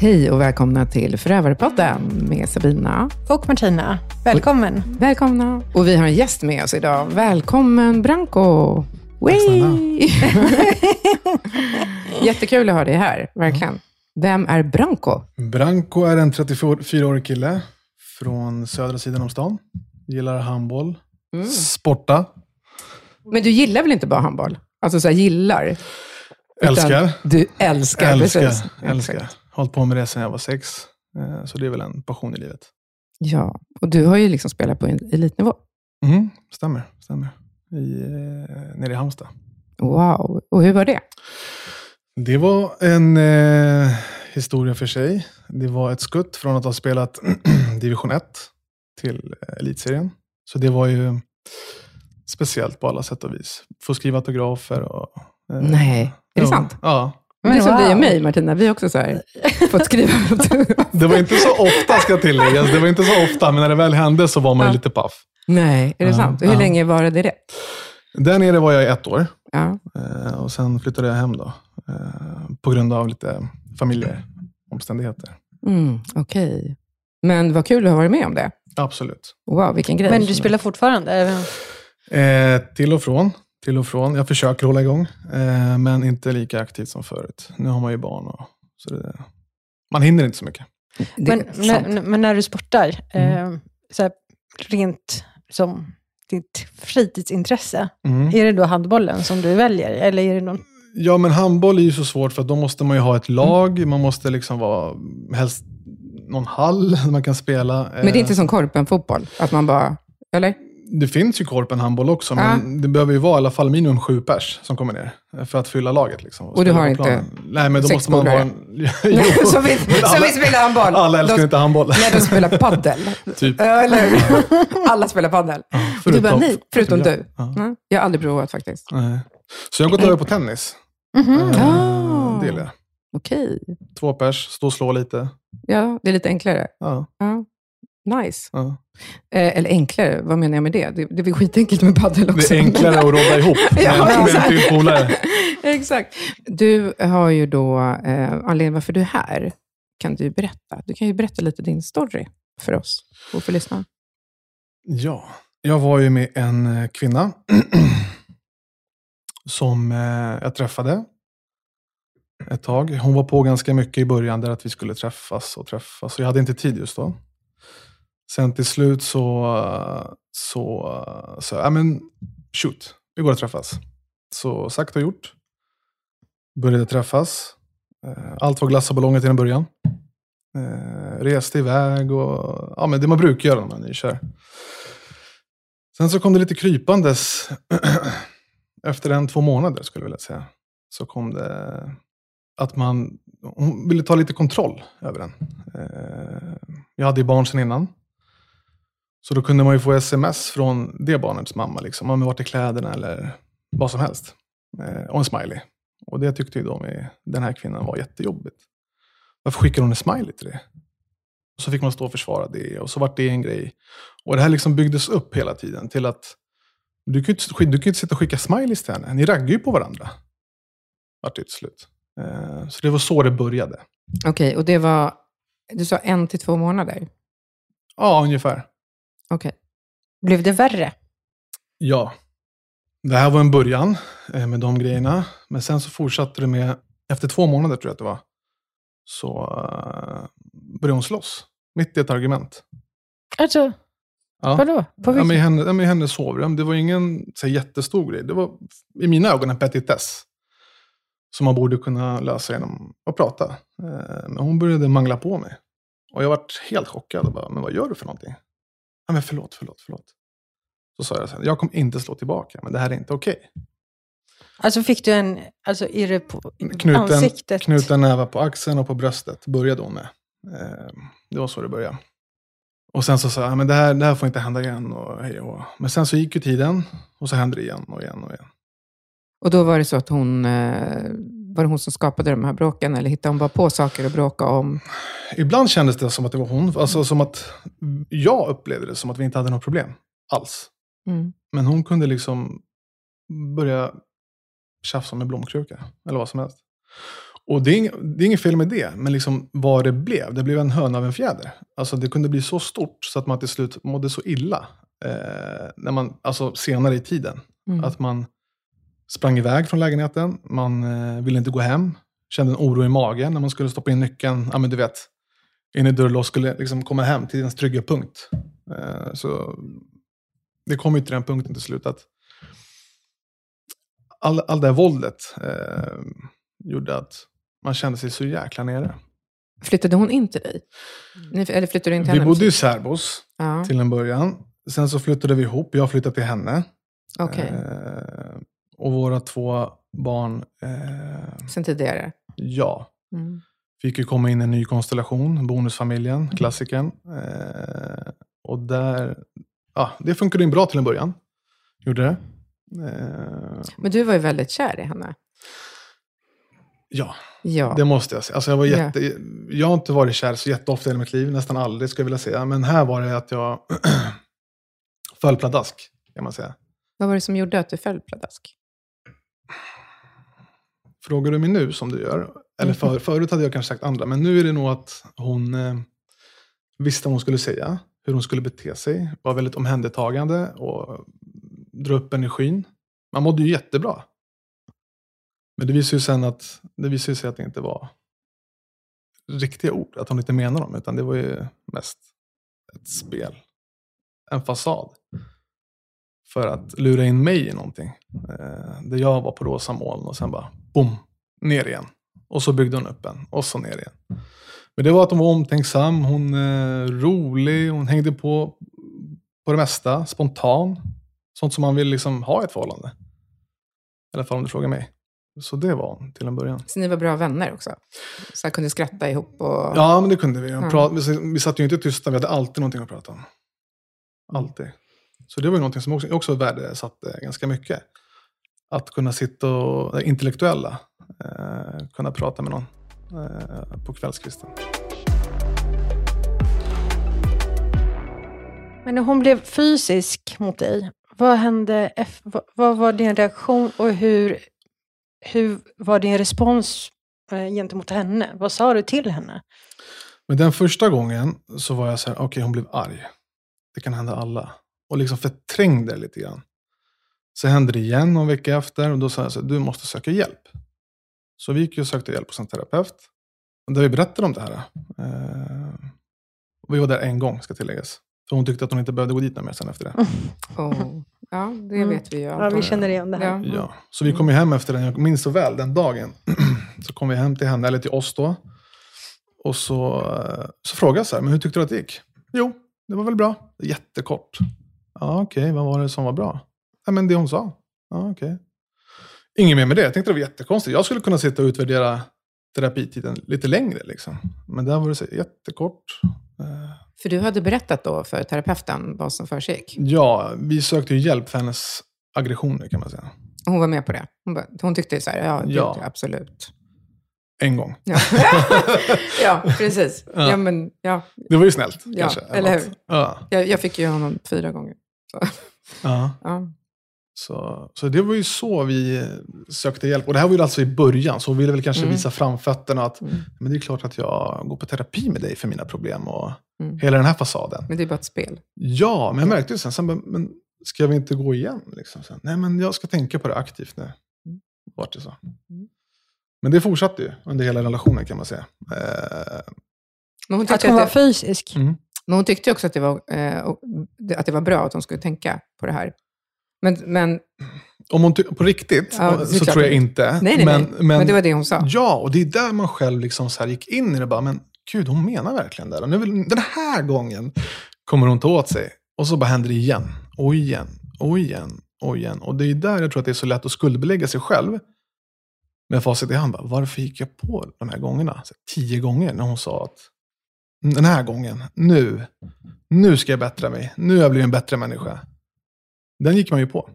Hej och välkomna till Förövarpodden med Sabina. Och Martina. Välkommen. Välkomna. Och vi har en gäst med oss idag. Välkommen Branko. Wee! Jättekul att ha dig här, verkligen. Vem är Branko? Branko är en 34-årig kille från södra sidan om stan. Gillar handboll, Mm. sporta, Men du gillar väl inte bara handboll? Alltså så här, gillar? Älskar. Du älskar, Älskar, precis. älskar. Hållit på med det sedan jag var sex. Eh, Så det är väl en passion i livet. Ja, och du har ju liksom spelat på elitnivå. Mm, stämmer, stämmer. I, eh, nere i Halmstad. Wow. Och hur var det? Det var en eh, historia för sig. Det var ett skutt från att ha spelat division 1 till eh, elitserien. Så det var ju speciellt på alla sätt och vis. Få skriva autografer och... eh, Nej, är det sant? Ja. Men det är som wow. dig och mig, Martina. Vi har också så här, fått skriva Det var inte så ofta, ska tilläggas. Det var inte så ofta, men när det väl hände så var man Ja. lite paff. Nej, är det Ja, sant? Och hur ja. länge varade det? Där nere var jag i ett år. Ja. eh, Och sen flyttade jag hem då. eh, På grund av lite familjeomständigheter. Mm, Okej. Men vad kul att ha varit med om det. Absolut. Wow, vilken grej. Men du spelar fortfarande? Eh, till och från. Till och från. Jag försöker hålla igång, eh, men inte lika aktivt som förut. Nu har man ju barn, och, så det, man hinner inte så mycket. Men, när, men när du sportar, Mm. eh, så här, rent som ditt fritidsintresse, Mm. är det då handbollen som du väljer? Eller är det någon... Ja, men handboll är ju så svårt för då måste man ju ha ett lag. Man måste liksom vara helst någon hall man kan spela. Men det är Eh, inte som korpen-fotboll? Att man bara... Eller? Det finns ju korpen handboll också, Ja. men det behöver ju vara i alla fall minimum sju pers som kommer ner för att fylla laget. Liksom, Och du spela har inte planen. Nej, men då måste man vara en... Jo, som, vill, som vill spela handboll. alla älskar de, inte handboll. Nej, de spelar paddel. typ. Eller? Alla spelar paddel. Och du bara, nej, förutom jag. du. Ja. Mm. Jag har aldrig provat faktiskt. Nej. Så jag har gått över på tennis. Mhm. Eh, Ah. Det gillar jag. Okej. Två pers, stå och slå lite. Ja, det är lite enklare. Ja, Ja. Nice. ja. Eh, eller enklare, vad menar jag med det? Det, det är väl skitenkelt med paddel också. Det är enklare att rodda ihop Ja, med, med exakt. en polare. Exakt. Du har ju då, eh, anledningen varför du är här, kan du berätta. Du kan ju berätta lite din story för oss och för lyssnarna. Ja, jag var ju med en eh, kvinna som eh, jag träffade ett tag. Hon var på ganska mycket i början där att vi skulle träffas och träffas. Så jag hade inte tid just då. Sen till slut så, sa så, så ja men shoot, vi går och träffas. Så sagt och gjort. Började träffas. Eh, allt var glass och ballonger till en början. Eh, reste iväg och ja, men det man brukar göra när man är nykär. Sen så kom det lite krypandes. Efter en, två månader skulle jag vilja säga. Så kom det att man hon ville ta lite kontroll över den. Eh, jag hade ju barn sedan innan. Så då kunde man ju få sms från det barnets mamma. Liksom. Om vart är kläderna eller vad som helst. Eh, Och en smiley. Och det tyckte ju med den här kvinnan var jättejobbigt. Varför skickar hon en smiley till det? Och så fick man stå och försvara det och så vart det en grej. Och det här liksom byggdes upp hela tiden till att du kan ju inte, du kan inte sitta och skicka smileys till henne. Ni raggar ju på varandra. Vart det till slut. Eh, Så det var så det började. Okej, och det var, du sa en till två månader? Ja, ungefär. Okej. Blev det värre? Ja. Det här var en början eh, med de grejerna. Men sen så fortsatte det med, efter två månader tror jag att det var, så uh, började hon slåss. Mitt i ett argument. Alltså, Ja. vadå? På Ja, men i, henne, ja, men i hennes sovrum. Det var ingen så här, jättestor grej. Det var i mina ögon en petitess. Som man borde kunna lösa genom att prata. Eh, Men hon började mangla på mig. Och jag vart helt chockad. Och bara, men vad gör du för någonting? Ja, men förlåt, förlåt, förlåt. Så sa jag här, jag kommer inte slå tillbaka, men det här är inte okej. Alltså fick du en, alltså det på Knuten, ansiktet? knuten näva på axeln och på bröstet började hon med. Eh, Det var så det började. Och sen så sa jag, men det här, det här får inte hända igen. Och, hej och. Men sen så gick ju tiden och så hände det igen och igen och igen. Och då var det så att hon, eh, var det hon som skapade de här bråken, eller hittade hon bara på saker att bråka om? Ibland kändes det som att det var hon. Alltså som att jag upplevde det som att vi inte hade något problem alls. Mm. Men hon kunde liksom börja tjafsa med blomkruka. Eller vad som helst. Och det är, inget, det är inget fel med det, men liksom vad det blev, det blev en höna av en fjäder. Alltså det kunde bli så stort så att man till slut mådde så illa. Eh, när man, alltså senare i tiden. Mm. Att man sprang iväg från lägenheten, man eh, ville inte gå hem, kände en oro i magen när man skulle stoppa in nyckeln, ja men du vet, in i dörrlås, skulle liksom komma hem till ens trygga punkt. Eh, så det kom ju till den punkten till slut att all, all det här våldet eh, gjorde att man kände sig så jäkla nere. Flyttade hon in till dig? Ni, eller flyttade du in till Vi henne? bodde i särbos Ja, till en början. Sen så flyttade vi ihop, jag flyttade till henne. okej. Eh, och våra två barn, eh, Sen tidigare? ja, Mm. fick ju komma in i en ny konstellation, bonusfamiljen, klassikern. Eh, och där, ja, det funkade in bra till en början. Gjorde det. Eh, Men du var ju väldigt kär i henne. ja, Ja. det måste jag säga. Alltså jag, var Ja. jätte, jag har inte varit kär så jätteofta i mitt liv, nästan aldrig skulle jag vilja säga. Men här var det att jag föll pladask, kan man säga. Vad var det som gjorde att du föll pladask? Frågar du mig nu som du gör? Eller Mm. för, förut hade jag kanske sagt andra, men nu är det nog att hon eh, visste vad hon skulle säga, hur hon skulle bete sig, var väldigt omhändertagande och dra upp energin. Man mådde ju jättebra. Men det visade ju sen att det visade sig att det inte var riktiga ord, att hon inte menade dem, utan det var ju mest ett spel. En fasad. För att lura in mig i någonting. Eh, där jag var på rosa moln och sen bara boom, ner igen. Och så byggde hon upp en och så ner igen. Men det var att hon var omtänksam, hon eh, rolig, hon hängde på på det mesta, spontan. Sånt som man vill liksom ha i ett förhållande. I alla fall om du frågar mig. Så det var hon till en början. Så ni var bra vänner också? Så kunde skratta ihop och... Ja, men det kunde vi. Prat, vi, vi satt ju inte tysta, vi hade alltid någonting att prata om. Alltid. Så det var ju någonting som också, också värdesatte ganska mycket. Att kunna sitta och, det intellektuella, eh, kunna prata med någon eh, på kvällskvisten. Men när hon blev fysisk mot dig, vad hände? vad- var din reaktion och hur, hur var din respons eh, gentemot henne? Vad sa du till henne? Men den första gången så var jag så här, okej hon blev arg. Det kan hända alla. Och liksom förträngde lite grann. Så hände det igen någon vecka efter och då sa jag så här, du måste söka hjälp. Så vi gick och sökte hjälp hos en terapeut. Och där vi berättade om det här. Eh, och vi var där en gång, ska tilläggas. För hon tyckte att hon inte behövde gå dit mer sen efter det. och- ja, det Mm. vet vi ju. Ja, vi känner igen det här. Ja. Ja, så vi kom ju hem efter den, jag minns så väl den dagen. så kom vi hem till henne, eller till oss då. Och så, eh, så frågade jag så här, men hur tyckte du att det gick? Jo, det var väl bra. Jättekort. Ja, okej, vad var det som var bra? Ja, men det hon sa. Ja, okej. Inget mer med det. Jag tänkte det var jättekonstigt. Jag skulle kunna sitta och utvärdera terapitiden lite längre. Liksom. Men där var det så jättekort. Eh, För du hade berättat då för terapeuten vad som försiggick. Ja, vi sökte ju hjälp för hennes aggressioner kan man säga. Hon var med på det. Hon, bara, hon tyckte så här, ja, Ja. absolut. En gång. Ja, ja precis. Ja. Ja. men, ja. Det var ju snällt. Ja, kanske, eller hur? Ja. Jag, jag fick ju honom fyra gånger. ja. Så, så det var ju så vi sökte hjälp. Och det här var ju alltså i början, så hon ville väl kanske Mm. visa framfötterna att Mm. men det är klart att jag går på terapi med dig för mina problem och Mm. hela den här fasaden. Men det är bara ett spel. Ja, men jag märkte ju sen, sen men ska vi inte gå igen? Liksom, sen, Nej, men jag ska tänka på det aktivt nu. Mm. Vart det så. Mm. Men det fortsatte ju under hela relationen kan man säga. Eh, Men hon Att hon var att det, fysisk? mm. men hon tyckte också att det, var, eh, att det var bra att hon skulle tänka på det här. Men, men, Om hon på riktigt, Ja, så tror jag inte. nej, nej, men, nej. Men, det var det hon sa. Ja, och det är där man själv liksom så gick in i det. Bara, men gud, hon menar verkligen det. Och nu den här gången kommer hon ta åt sig. Och så bara händer det igen, och igen, och igen, och igen. Och det är där jag tror att det är så lätt att skuldbelägga sig själv. Med facit i hand, bara, varför gick jag på de här gångerna? Så, tio gånger när hon sa att den här gången, nu, nu ska jag bättra mig. Nu har jag blivit en bättre människa. Den gick man ju på.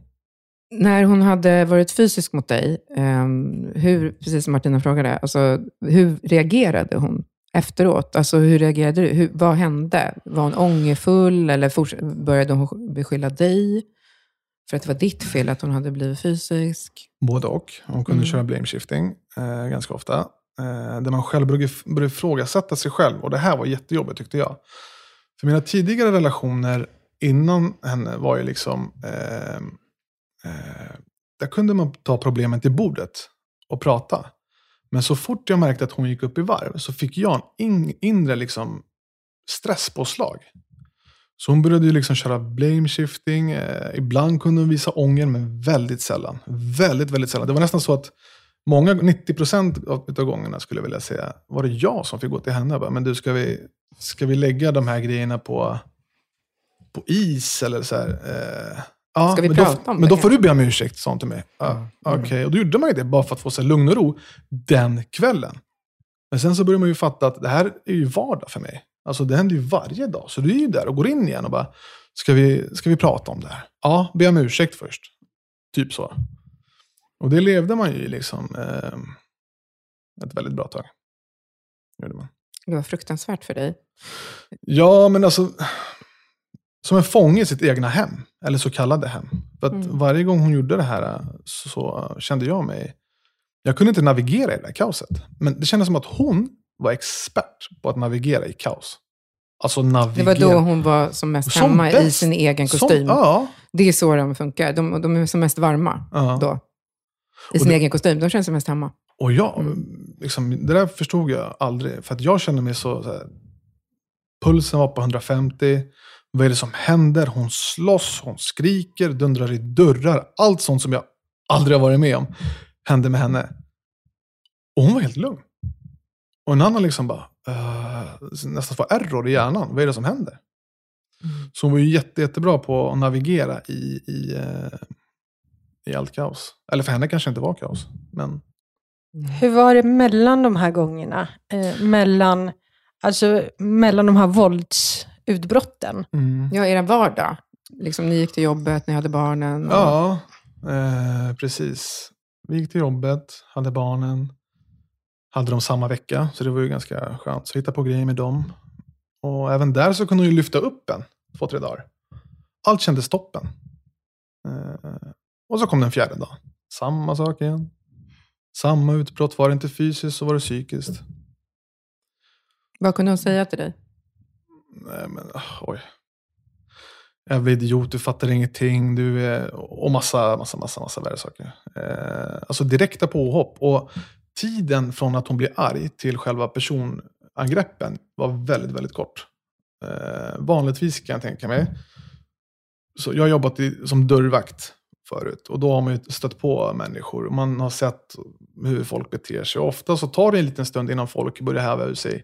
När hon hade varit fysisk mot dig, ehm, hur, precis som Martina frågade, alltså, hur reagerade hon efteråt? Alltså, hur reagerade du? Hur, vad hände? Var hon ångerfull eller började hon beskylla dig för att det var ditt fel att hon hade blivit fysisk? Både och. Hon kunde Mm. köra blame shifting eh, ganska ofta. Eh, där man själv började ifrågasätta sig själv. Och det här var jättejobbigt tyckte jag. För mina tidigare relationer innan henne var ju liksom... Eh, eh, där kunde man ta problemen till bordet och prata. Men så fort jag märkte att hon gick upp i varv så fick jag en in, inre liksom, stresspåslag. Så hon började ju liksom köra blame shifting. Eh, ibland kunde hon visa ånger, men väldigt sällan. Väldigt, väldigt sällan. Det var nästan så att många, 90% av, av gångerna skulle jag vilja säga, var det jag som fick gå till henne. Bara, men du, ska vi, ska vi lägga de här grejerna på, på is? Eller så här, eh, ja, Ska vi men prata då, om Men det då får du be om ursäkt, sa hon till mig. Ja, Mm. Okej, och då gjorde man ju det bara för att få sig lugn och ro den kvällen. Men sen så börjar man ju fatta att det här är ju vardag för mig. Alltså det händer ju varje dag. Så du är ju där och går in igen och bara, ska vi, ska vi prata om det här? Ja, be om ursäkt först. Typ så. Och det levde man ju i liksom eh, ett väldigt bra tag. Gjorde man. Det var fruktansvärt för dig. Ja, men alltså. Som en fånge i sitt egna hem. Eller så kallade hem. För Mm. varje gång hon gjorde det här så, så kände jag mig... Jag kunde inte navigera i det här kaoset. Men det kändes som att hon var expert på att navigera i kaos. Alltså Det navigera. var då hon var som mest Som hemma i bäst. sin egen Som- kostym. ja. Det är så de funkar. De, de är som mest varma ja. då. I sin det- egen kostym. De känns som mest hemma. Och jag, Mm. liksom, det där förstod jag aldrig. För att jag kände mig så, så här, Pulsen var på 150. Vad är det som händer? Hon slåss, hon skriker, dundrar i dörrar. Allt sånt som jag aldrig har varit med om hände med henne. Och hon var helt lugn. Och en annan liksom bara, uh, nästan får error i hjärnan. Vad är det som händer? Så hon var ju jätte, jättebra på att navigera i, i, eh, i allt kaos. Eller för henne kanske inte var kaos. Men Hur var det mellan de här gångerna? Eh, mellan, alltså, mellan de här våldsutbrotten? Mm. Ja, er vardag. Liksom, ni gick till jobbet, ni hade barnen. Och... Ja, eh, precis. Vi gick till jobbet, hade barnen. Hade de samma vecka, så det var ju ganska skönt. Så hitta på grejer med dem. Och även där så kunde hon ju lyfta upp en två, tre dagar. Allt kändes toppen. Eh, och så kom den fjärde dag. Samma sak igen. Samma utbrott. Var det inte fysiskt så var det psykiskt. Vad kunde hon säga till dig? Nej, men ah, oj. Jävla idiot, du fattar ingenting. Du är... Och massa, massa, massa, massa värre saker. Eh, alltså direkta påhopp. Och tiden från att hon blir arg till själva personangreppen var väldigt, väldigt kort. Eh, vanligtvis kan jag tänka mig. Så jag har jobbat i, som dörrvakt förut. Och då har man ju stött på människor. Man har sett hur folk beter sig. Och ofta så tar det en liten stund innan folk börjar häva ur sig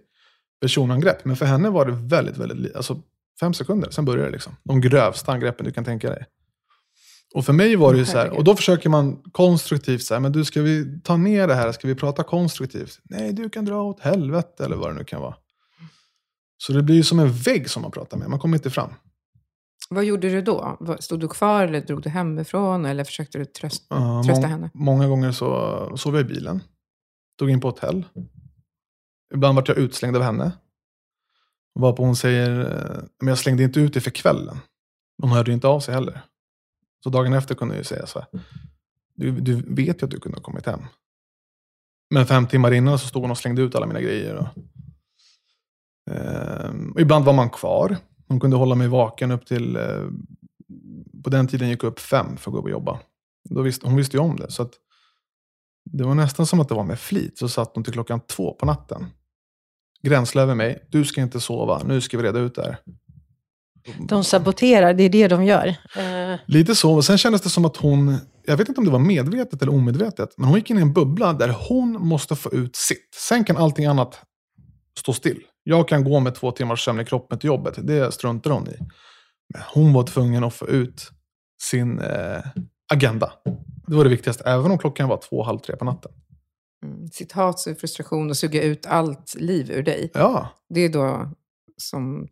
personangrepp. Men för henne var det väldigt, väldigt, alltså fem sekunder, sen börjar det liksom. De grövsta angreppen du kan tänka dig. Och för mig var det ju så här, och då försöker man konstruktivt så här, men du ska vi ta ner det här, ska vi prata konstruktivt? Nej, du kan dra åt helvete eller vad det nu kan vara. Så det blir ju som en vägg som man pratar med, man kommer inte fram. Vad gjorde du då? Stod du kvar eller drog du hemifrån? Eller försökte du trösta, Uh, trösta henne? Många gånger så sov jag i bilen. Tog in på hotell. Ibland vart jag utslängd av henne. Varpå hon säger, eh, men jag slängde inte ut dig för kvällen. Hon hörde inte av sig heller. Så dagen efter kunde jag ju säga så här. Du, du vet ju att du kunde ha kommit hem. Men fem timmar innan så stod hon och slängde ut alla mina grejer. Och, eh, och ibland var man kvar. Hon kunde hålla mig vaken upp till, eh, på den tiden gick jag upp fem för att gå upp och jobba. Då visste, hon visste ju om det. Så att det var nästan som att det var med flit. Så satt hon till klockan två på natten. Gränsle över mig. Du ska inte sova. Nu ska vi reda ut det här. De saboterar, det är det de gör. Eh, Lite så. Och sen kändes det som att hon, jag vet inte om det var medvetet eller omedvetet, men hon gick in i en bubbla där hon måste få ut sitt. Sen kan allting annat stå still. Jag kan gå med två timmars sömn i kroppen till jobbet. Det struntar hon i. Men hon var tvungen att få ut sin eh, agenda. Det var det viktigaste, även om klockan var två, halv tre på natten. Mm. Sitt hat, sin frustration och suga ut allt liv ur dig. Ja, Det är då som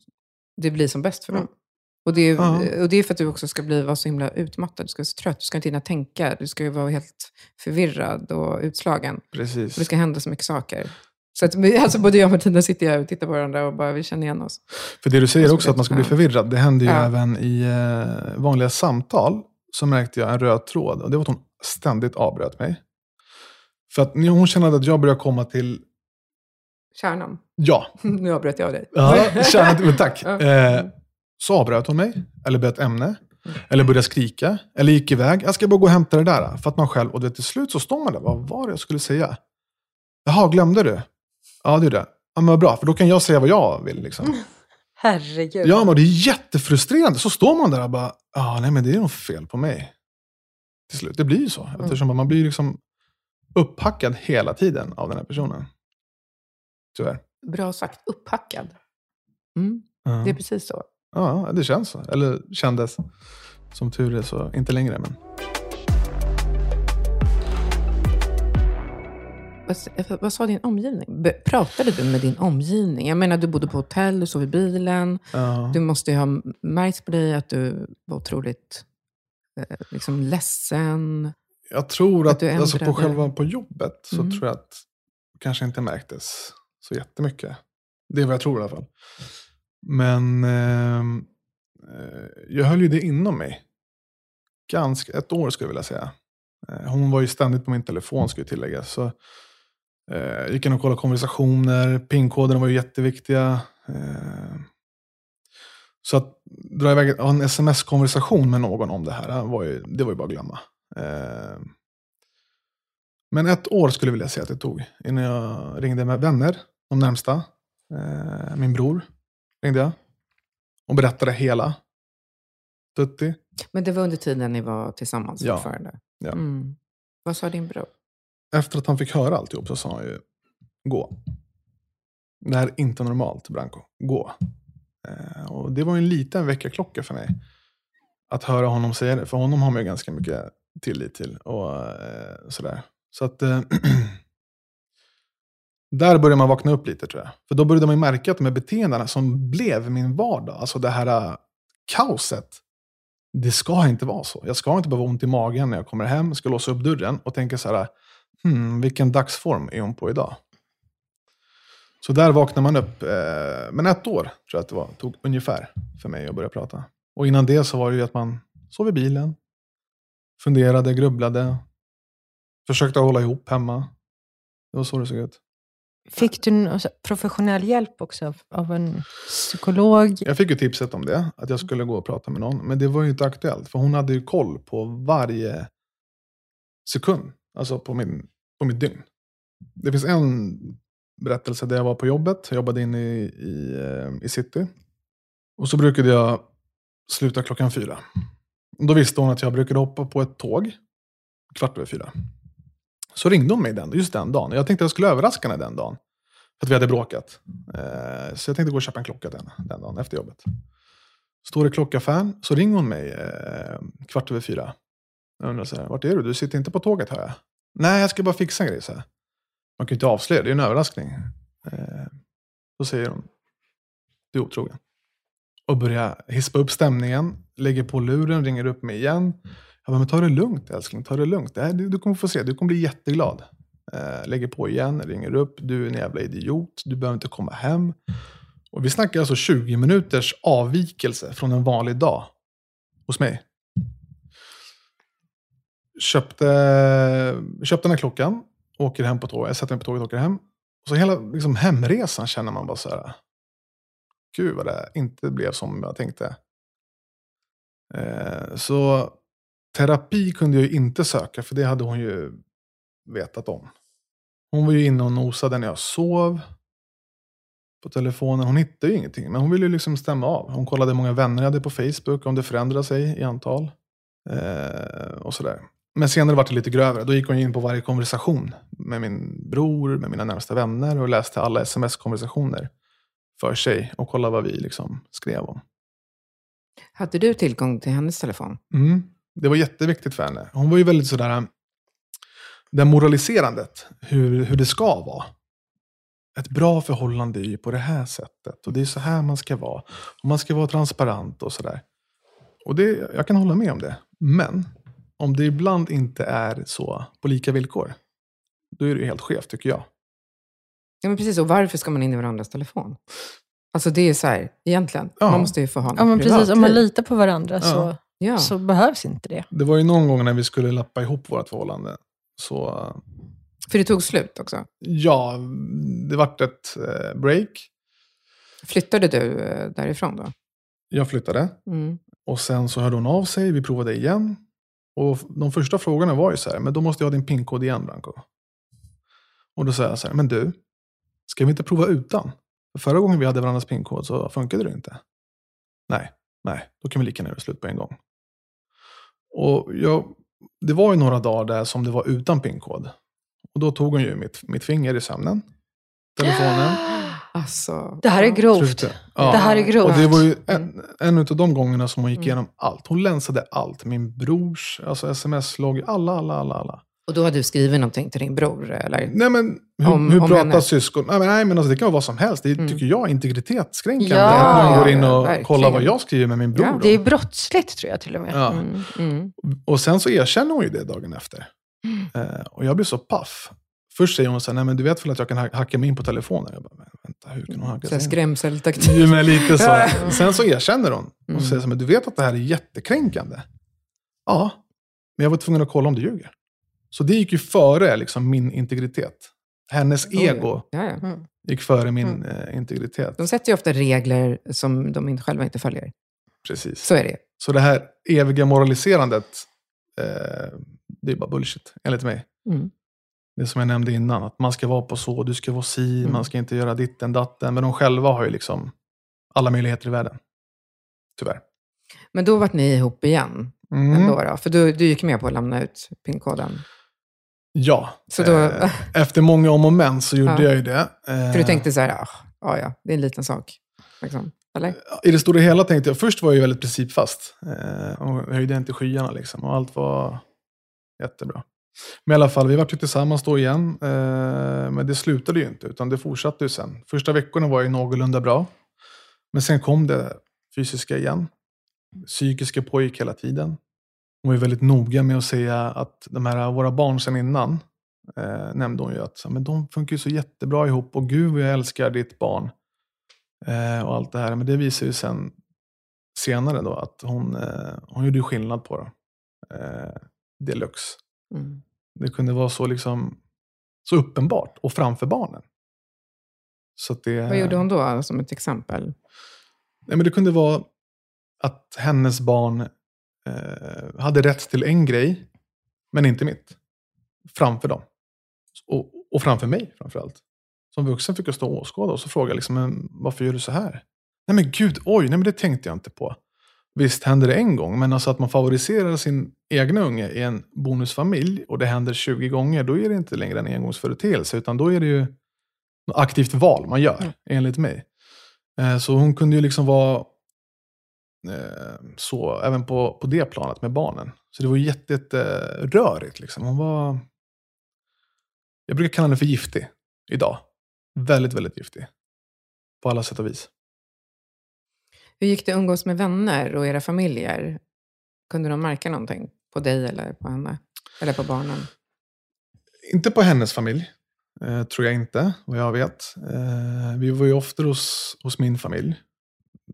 det blir som bäst för dem. Och det, är, Ja. och det är för att du också ska bli vara så himla utmattad. Du ska vara så trött. Du ska inte hinna tänka. Du ska ju vara helt förvirrad och utslagen. precis. Och det ska hända så mycket saker. Så att, alltså både jag och Martina sitter här och tittar på varandra och bara vi känner igen oss. För det du säger Jag också, att man ska bli förvirrad, det händer ju Ja. även i eh, vanliga samtal. Så märkte jag en röd tråd och det var att hon ständigt avbröt mig. För att hon kände att jag började komma till, Kärnan. ja, Nu avbröt jag dig. ja kände, men tack. Eh, så avbröt hon mig, eller bytte ämne, eller började skrika, eller gick iväg. Jag ska bara gå och hämta det där. För att man själv, och det, till slut så står man där, vad var det jag skulle säga? Jaha, glömde du? Ja, det är det. Ja, men vad bra, för då kan jag säga vad jag vill. Liksom. Herregud. Ja, men det är jättefrustrerande. Så står man där och bara, ja, nej men det är nog fel på mig. Till slut, det blir ju så. Eftersom man blir liksom upphackad hela tiden av den här personen. Tyvärr. Bra sagt. Upphackad. Mm, Ja. det är precis så. Ja, det känns så. Eller kändes. Som tur är så inte längre. Men... Vad, s- vad sa din omgivning? Be- Pratade du med din omgivning? Jag menar, du bodde på hotell, du sov i bilen. Ja. Du måste ju ha märkt på dig att du var otroligt eh, liksom ledsen. Jag tror Att att, alltså på själva på jobbet så Mm. tror jag att kanske inte märktes så jättemycket. Det är vad jag tror i alla fall. Men ehm, eh, jag höll ju det inom mig. Ganska, ett år skulle jag vilja säga. Eh, hon var ju ständigt på min telefon ju tilläggas. Så, eh, gick in och kollade konversationer. PIN-koderna var ju jätteviktiga. Eh, så att dra iväg en sms-konversation med någon om det här, var ju, det var ju bara att glömma. Eh, Men ett år skulle jag vilja säga att det tog innan jag ringde med vänner, de närmsta. Eh, Min bror ringde jag och berättade hela. Tutti. Men det var under tiden ni var tillsammans Ja. fortfarande? Ja. Mm. Vad sa din bror? Efter att han fick höra alltihop så sa han ju gå. Det här är inte normalt, Branko. Gå. Eh, och det var en liten väckarklocka för mig. Att höra honom säga det. För honom har man ju ganska mycket tillit till. Och eh, sådär. Så att... Eh, där började man vakna upp lite tror jag. För då började man ju märka att de här beteendena som blev min vardag, alltså det här eh, kaoset. Det ska inte vara så. Jag ska inte behöva ha ont i magen när jag kommer hem, ska låsa upp dörren och tänka så här, hmm, vilken dagsform är hon på idag? Så där vaknar man upp. Eh, men ett år tror jag att det var, tog ungefär för mig att börja prata. Och innan det så var det ju att man sov i bilen, funderade, grubblade, försökte hålla ihop hemma. Det var så det såg ut. Fick du någon så- professionell hjälp också av, av en psykolog? Jag fick ju tipset om det, att jag skulle gå och prata med någon. Men det var ju inte aktuellt, för hon hade ju koll på varje sekund. Alltså på, min, på mitt dygn. Det finns en berättelse där jag var på jobbet. Jag jobbade inne i, i, eh, i city. Och så brukade jag sluta klockan fyra. Då visste hon att jag brukade hoppa på ett tåg kvart över fyra. Så ringde hon mig den, just den dagen. Jag tänkte att jag skulle överraska henne den dagen. För att vi hade bråkat. Eh, så jag tänkte gå och köpa en klocka den, den dagen efter jobbet. Står i klockaffären, så ringer hon mig eh, kvart över fyra. Jag undrar så här, vart är du? Du sitter inte på tåget hör jag. Nej, jag ska bara fixa en grej. Så här. Man kan ju inte avslöja, det är ju en överraskning. Eh, då säger hon, du är otrogen. Och börjar hispa upp stämningen, lägger på luren, ringer upp mig igen. Jag bara, men ta det lugnt älskling, ta det lugnt. Det här, du, du kommer få se, du kommer bli jätteglad. Eh, lägger på igen, ringer upp, du är en jävla idiot, du behöver inte komma hem. Och vi snackar alltså 20 minuters avvikelse från en vanlig dag hos mig. Köpte, köpte den här klockan, åker hem på tåget, jag sätter mig på tåget och åker hem. Och så hela liksom, hemresan känner man bara så här, gud vad det inte blev som jag tänkte. Eh, så terapi kunde jag ju inte söka, för det hade hon ju vetat om. Hon var ju inne och nosade när jag sov på telefonen. Hon hittade ju ingenting, men hon ville ju liksom stämma av. Hon kollade hur många vänner jag hade på Facebook, om det förändrade sig i antal. Eh, och sådär. Men senare var det lite grövre. Då gick hon in på varje konversation med min bror, med mina närmsta vänner och läste alla sms-konversationer för sig och kollade vad vi liksom skrev om. Hade du tillgång till hennes telefon? Mm. Det var jätteviktigt för henne. Hon var ju väldigt sådär, det moraliserandet, hur, hur det ska vara. Ett bra förhållande är ju på det här sättet och det är så här man ska vara. Och man ska vara transparent och sådär. Och det, jag kan hålla med om det. Men om det ibland inte är så på lika villkor, då är det ju helt skevt tycker jag. Ja, men precis. Och varför ska man in i varandras telefon? Alltså det är så här, egentligen. Ja. Man måste ju få ha något Ja, men precis. Om man litar på varandra så, Ja. så behövs inte det. Det var ju någon gång när vi skulle lappa ihop vårt förhållande. Så För det tog slut också. Ja, det vart ett eh, break. Flyttade du eh, därifrån då? Jag flyttade. Mm. Och sen så hörde hon av sig, vi provade igen. Och de första frågorna var ju så här, men då måste jag ha din pinkod igen Branko. Och då sa jag så här, men du, ska vi inte prova utan? För förra gången vi hade varandras pinkod så funkade det inte. Nej, nej, då kan vi lika gärna göra slut på en gång. Och jag, det var ju några dagar där som det var utan pinkod. Och då tog hon ju mitt, mitt finger i sömnen. Telefonen. Alltså, Det här är grovt. Ja. Det här är grovt. Och det var ju Mm. en, en av de gångerna som hon gick Mm. igenom allt. Hon länsade allt. Min brors alltså sms-logg, alla, alla, alla, alla. Och då har du skrivit någonting till din bror? Eller? Nej men, hur, Om- hur om pratar henne. syskon? Nej men, nej, men alltså, det kan vara vad som helst. Det Mm. tycker jag är integritetskränkande. Ja, att man går in och verkligen. kollar vad jag skriver med min bror. Ja. Det är brottsligt tror jag till och med. ja. Mm, mm. Och sen så erkänner hon ju det dagen efter. Eh, och jag blir så paff. Först säger hon så här, nej men du vet väl att jag kan ha- hacka mig in på telefonen? Jag bara, men vänta, hur kan hon hacka sig in? skrämseltaktik. Men lite så. Sen så erkänner hon. Och Mm. säger så här, men du vet att det här är jättekränkande? Ja, men jag var tvungen att kolla om du ljuger. Så det gick ju före liksom, min integritet. Hennes ego Ja, ja. Mm. gick före min Mm. eh, integritet. De sätter ju ofta regler som de inte själva inte följer. Precis. Så är det. Så det här eviga moraliserandet, eh, det är bara bullshit, enligt mig. Mm. Det som jag nämnde innan, att man ska vara på så, du ska vara si, Mm. man ska inte göra ditten datten. Men de själva har ju liksom alla möjligheter i världen. Tyvärr. Men då vart ni ihop igen Mm. ändå då? För du, du gick med på att lämna ut pinkoden. Ja. Så då- Eh, efter många om och men så gjorde Ja. jag ju det. Eh, För du tänkte så här, ah, ja, ja, det är en liten sak. Liksom. Eller? I det stora hela tänkte jag, först var jag ju väldigt principfast. Eh, och höjde inte skyarna liksom. Och allt var jättebra. Men i alla fall, vi var ju tillsammans då igen. Eh, men det slutade ju inte, utan det fortsatte ju sen. Första veckorna var ju någorlunda bra. Men sen kom det fysiska igen. Psykiska pågick hela tiden. Hon var väldigt noga med att säga att de här våra barn sen innan, eh, nämnde hon ju att men de funkar ju så jättebra ihop och gud vad jag älskar ditt barn. Eh, och allt det här. Men det visar ju sen senare då att hon, eh, hon gjorde skillnad på det. Eh, deluxe. Mm. Det kunde vara så liksom så uppenbart och framför barnen. Så det, Vad gjorde hon då, som ett exempel? Nej, men det kunde vara att hennes barn eh, hade rätt till en grej, men inte mitt. Framför dem. Och, och framför mig framförallt. Som vuxen fick jag stå och åskåda och så frågade jag liksom, men varför gör du så här? Nej men gud, oj, nej men det tänkte jag inte på. Visst händer det en gång, men alltså att man favoriserar sin egna unge i en bonusfamilj och det händer 20 gånger, då är det inte längre en engångsföreteelse, utan då är det ju aktivt val man gör, Mm. enligt mig. Eh, Så hon kunde ju liksom vara så även på, på det planet med barnen. Så det var ju jätte, jätte rörigt. Liksom. Hon var... Jag brukar kalla henne för giftig idag. Väldigt, väldigt giftig. På alla sätt och vis. Hur gick det att umgås med vänner och era familjer? Kunde de märka någonting på dig eller på henne? Eller på barnen? Inte på hennes familj. Eh, tror jag inte, vad jag vet. Eh, vi var ju ofta hos, hos min familj.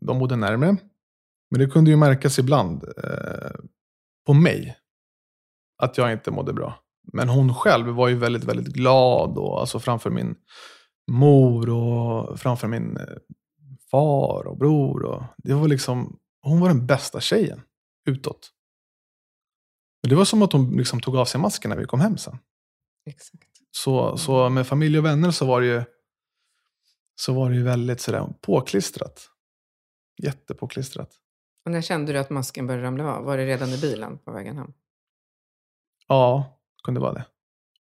De bodde närmare. Men det kunde ju märkas ibland eh, på mig. Att jag inte mådde bra. Men hon själv var ju väldigt, väldigt glad. Och, alltså framför min mor och framför min eh, far och bror. Och, det var liksom, hon var den bästa tjejen utåt. Men det var som att hon liksom tog av sig masken när vi kom hem sen. Exakt. Så, så med familj och vänner så var det ju, så var det ju väldigt sådär påklistrat. Jättepåklistrat. Och när kände du att masken började ramla av? Var det redan i bilen på vägen hem? Ja, kunde vara det.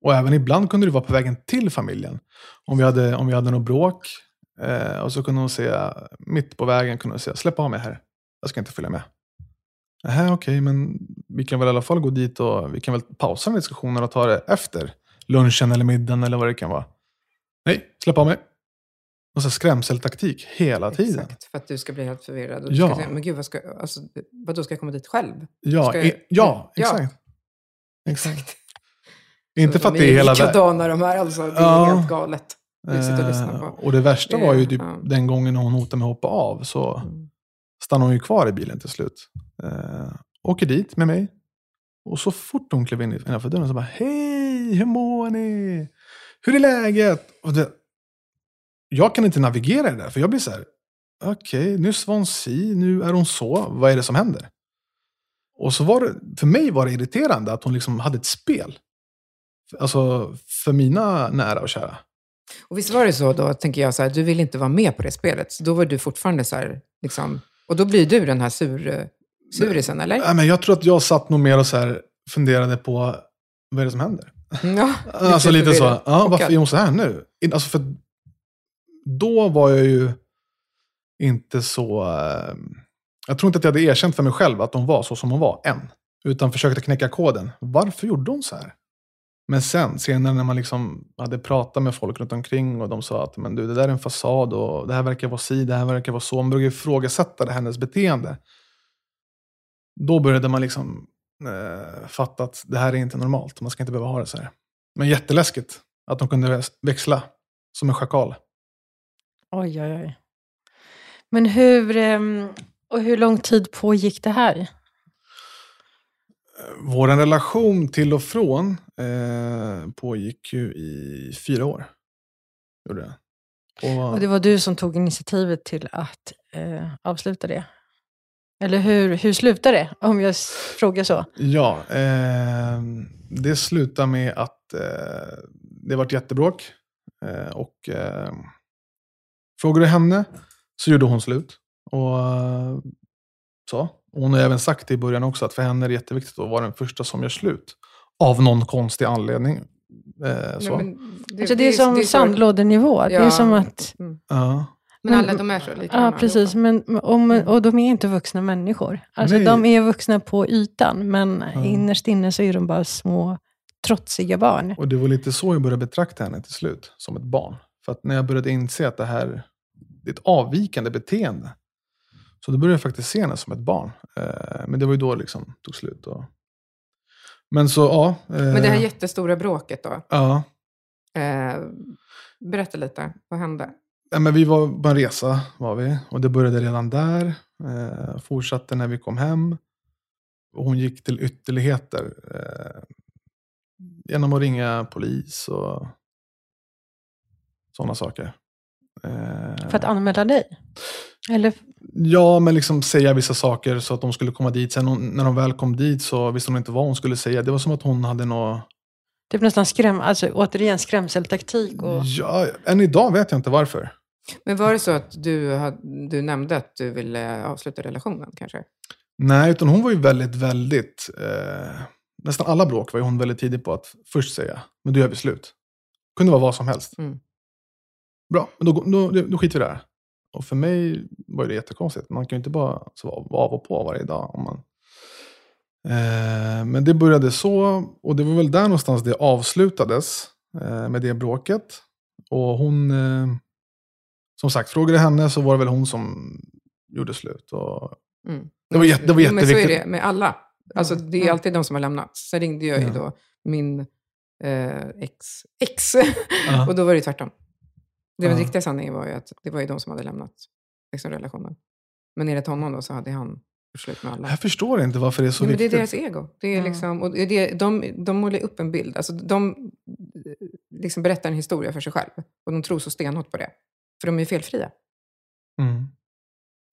Och även ibland kunde det vara på vägen till familjen. Om vi hade, om vi hade något bråk. Eh, och så kunde hon säga, mitt på vägen kunde hon säga, släpp av mig här. Jag ska inte följa med. Nähä, okej, men vi kan väl i alla fall gå dit och vi kan väl pausa den diskussionen och ta det efter lunchen eller middagen eller vad det kan vara. Nej, släpp av mig. Och så skrämseltaktik hela tiden. Exakt, för att du ska bli helt förvirrad. Och du Ja. ska säga, men gud, vad ska, alltså, vadå, ska jag komma dit själv? Ja, jag- i, ja, Ja. exakt. exakt. Inte för att det är De hela världen. likadana de här alltså. Det är Ja. helt galet. Eh, på. Och det värsta var ju typ Ja. den gången hon hotade med att hoppa av. Så Mm. stannade hon ju kvar i bilen till slut. Eh, åker dit med mig. Och så fort hon klev in innanför dörren så bara! Hej, hur mår ni? Hur är läget? Och det, jag kan inte navigera i det där, för jag blir så här, okej, okay, var hon si, nu är hon så. Vad är det som händer? Och så var det, för mig var det irriterande att hon liksom hade ett spel. Alltså, för mina nära och kära. Och visst var det så då, tänker jag, så här, du vill inte vara med på det spelet. Så då var du fortfarande så här, liksom, och då blir du den här sur, surisen, eller? Nej, men jag tror att jag satt nog mer och så här, funderade på, vad är det som händer? Ja, alltså lite så, ja, varför är hon så här nu? Alltså för då var jag ju inte så... Ehm, jag tror inte att jag hade erkänt för mig själv att hon var så som hon var, än. Utan försökte knäcka koden. Varför gjorde hon så här? Men sen, senare när man liksom hade pratat med folk runt omkring och de sa att men du, det där är en fasad och det här verkar vara si, det här verkar vara så. Man började ifrågasätta hennes beteende. Då började man liksom eh, fatta att det här är inte normalt. Man ska inte behöva ha det så här. Men jätteläskigt att de kunde växla som en schakal. Oj, oj, oj. Men hur, ehm, och hur lång tid pågick det här? Vår relation till och från eh, pågick ju i fyra år. Gjorde det. Och, och det var du som tog initiativet till att eh, avsluta det? Eller hur, hur slutade det, om jag frågar så? Ja, eh, det slutade med att eh, det var ett jättebråk. Eh, och eh, frågade henne så gjorde hon slut. Och eh, så. Hon har även sagt i början också att för henne är det jätteviktigt att vara den första som gör slut. Av någon konstig anledning. Eh, så. Nej, det, alltså det, är som sandlådenivå. Ja. Det är som att... Mm. Ja. Men alla de är så lika. Ja, precis. Men, och, mm. och de är inte vuxna människor. Alltså, de är vuxna på ytan, men ja. innerst inne så är de bara små trotsiga barn. Och det var lite så jag började betrakta henne till slut, som ett barn. För att när jag började inse att det här det är ett avvikande beteende. Så då började jag faktiskt se henne som ett barn. Eh, men det var ju då det liksom tog slut. Och... Men så, ja. Eh... Men det här jättestora bråket då? Ja. Eh, berätta lite, vad hände? Ja, men vi var på en resa, var vi. Och det började redan där. Fortsatte när vi kom hem. Och hon gick till ytterligheter. Genom att ringa polis och sådana saker. För att anmäla dig? Eller? Ja, men liksom säga vissa saker så att de skulle komma dit. Sen när de väl kom dit så visste hon inte vad hon skulle säga. Det var som att hon hade något... Typ nästan skräm, alltså, återigen skrämseltaktik? Och... Ja, än idag vet jag inte varför. Men var det så att du, du nämnde att du ville avsluta relationen kanske? Nej, utan hon var ju väldigt, väldigt... Eh, nästan alla bråk var ju hon väldigt tidig på att först säga, men då gör vi slut. Det kunde vara vad som helst. Mm. Bra, men då, då, då skiter vi där. Och för mig var det jättekonstigt. Man kan ju inte bara vara av och på varje dag. Om man... Eh, men det började så, och det var väl där någonstans det avslutades eh, med det bråket. Och hon, eh, som sagt, frågade henne så var det väl hon som gjorde slut. Och mm. Det var, jätte, det var jätteviktigt. Men så är det med alla. Alltså, det är alltid de som har lämnat. Sen ringde jag ju då min eh, ex, ex. och då var det tvärtom. Den ja. riktiga sanningen var ju att det var ju de som hade lämnat liksom, relationen. Men enligt honom då så hade han slut med alla. Jag förstår inte varför det är så Nej, viktigt. det är deras ego. Det är liksom, och det, de, de målar upp en bild. Alltså, de liksom berättar en historia för sig själv. Och de tror så stenhårt på det. För de är ju felfria. Mm.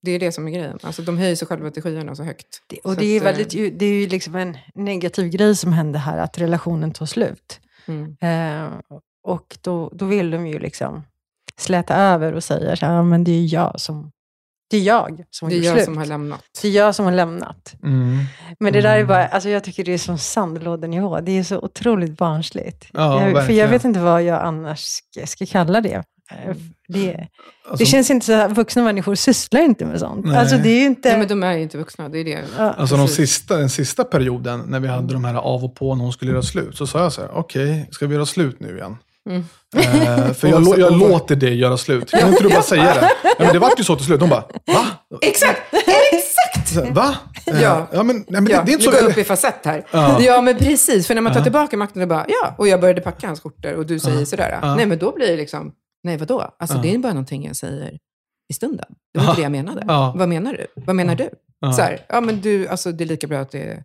Det är det som är grejen. Alltså, de höjer sig själva till skyarna så högt. Det, och så det, är att, väldigt, det är ju liksom en negativ grej som händer här, att relationen tar slut. Mm. Eh, och då, då vill de ju liksom släta över och säger så här, men det är jag som det är jag som har Det är jag slut. som har lämnat. Det är jag som har lämnat. Mm. Men det där är mm. bara, alltså jag tycker det är som sandlådenivå. Det är så otroligt barnsligt. Ja, jag, för jag vet inte vad jag annars ska, ska kalla det. Eh, det, alltså, det känns inte så här, vuxna människor sysslar inte med sånt. Alltså det är inte... Nej, men de är ju inte vuxna, det är det. Ja. Alltså de sista, den sista perioden, när vi hade de här av och på när hon skulle göra slut, så sa jag så här, okej, okay, ska vi göra slut nu igen? Mm. Eh, för jag, jag låter dig göra slut. Kan inte du bara säga det? Ja, men det vart ju så till slut. De bara, va? Exakt! Exakt! Va? Eh, ja. ja, men, nej, men ja, det, det är inte så... går upp i facett här. Ja. ja, men precis. För när man tar tillbaka makten och bara, ja, och jag började packa hans skjortor och du säger sådär. Nej, men då blir det liksom, nej vadå? Alltså det är bara någonting jag säger i stunden. Det var inte det jag menade. Vad menar du? Vad menar du? Så här, ja men du, alltså det är lika bra att det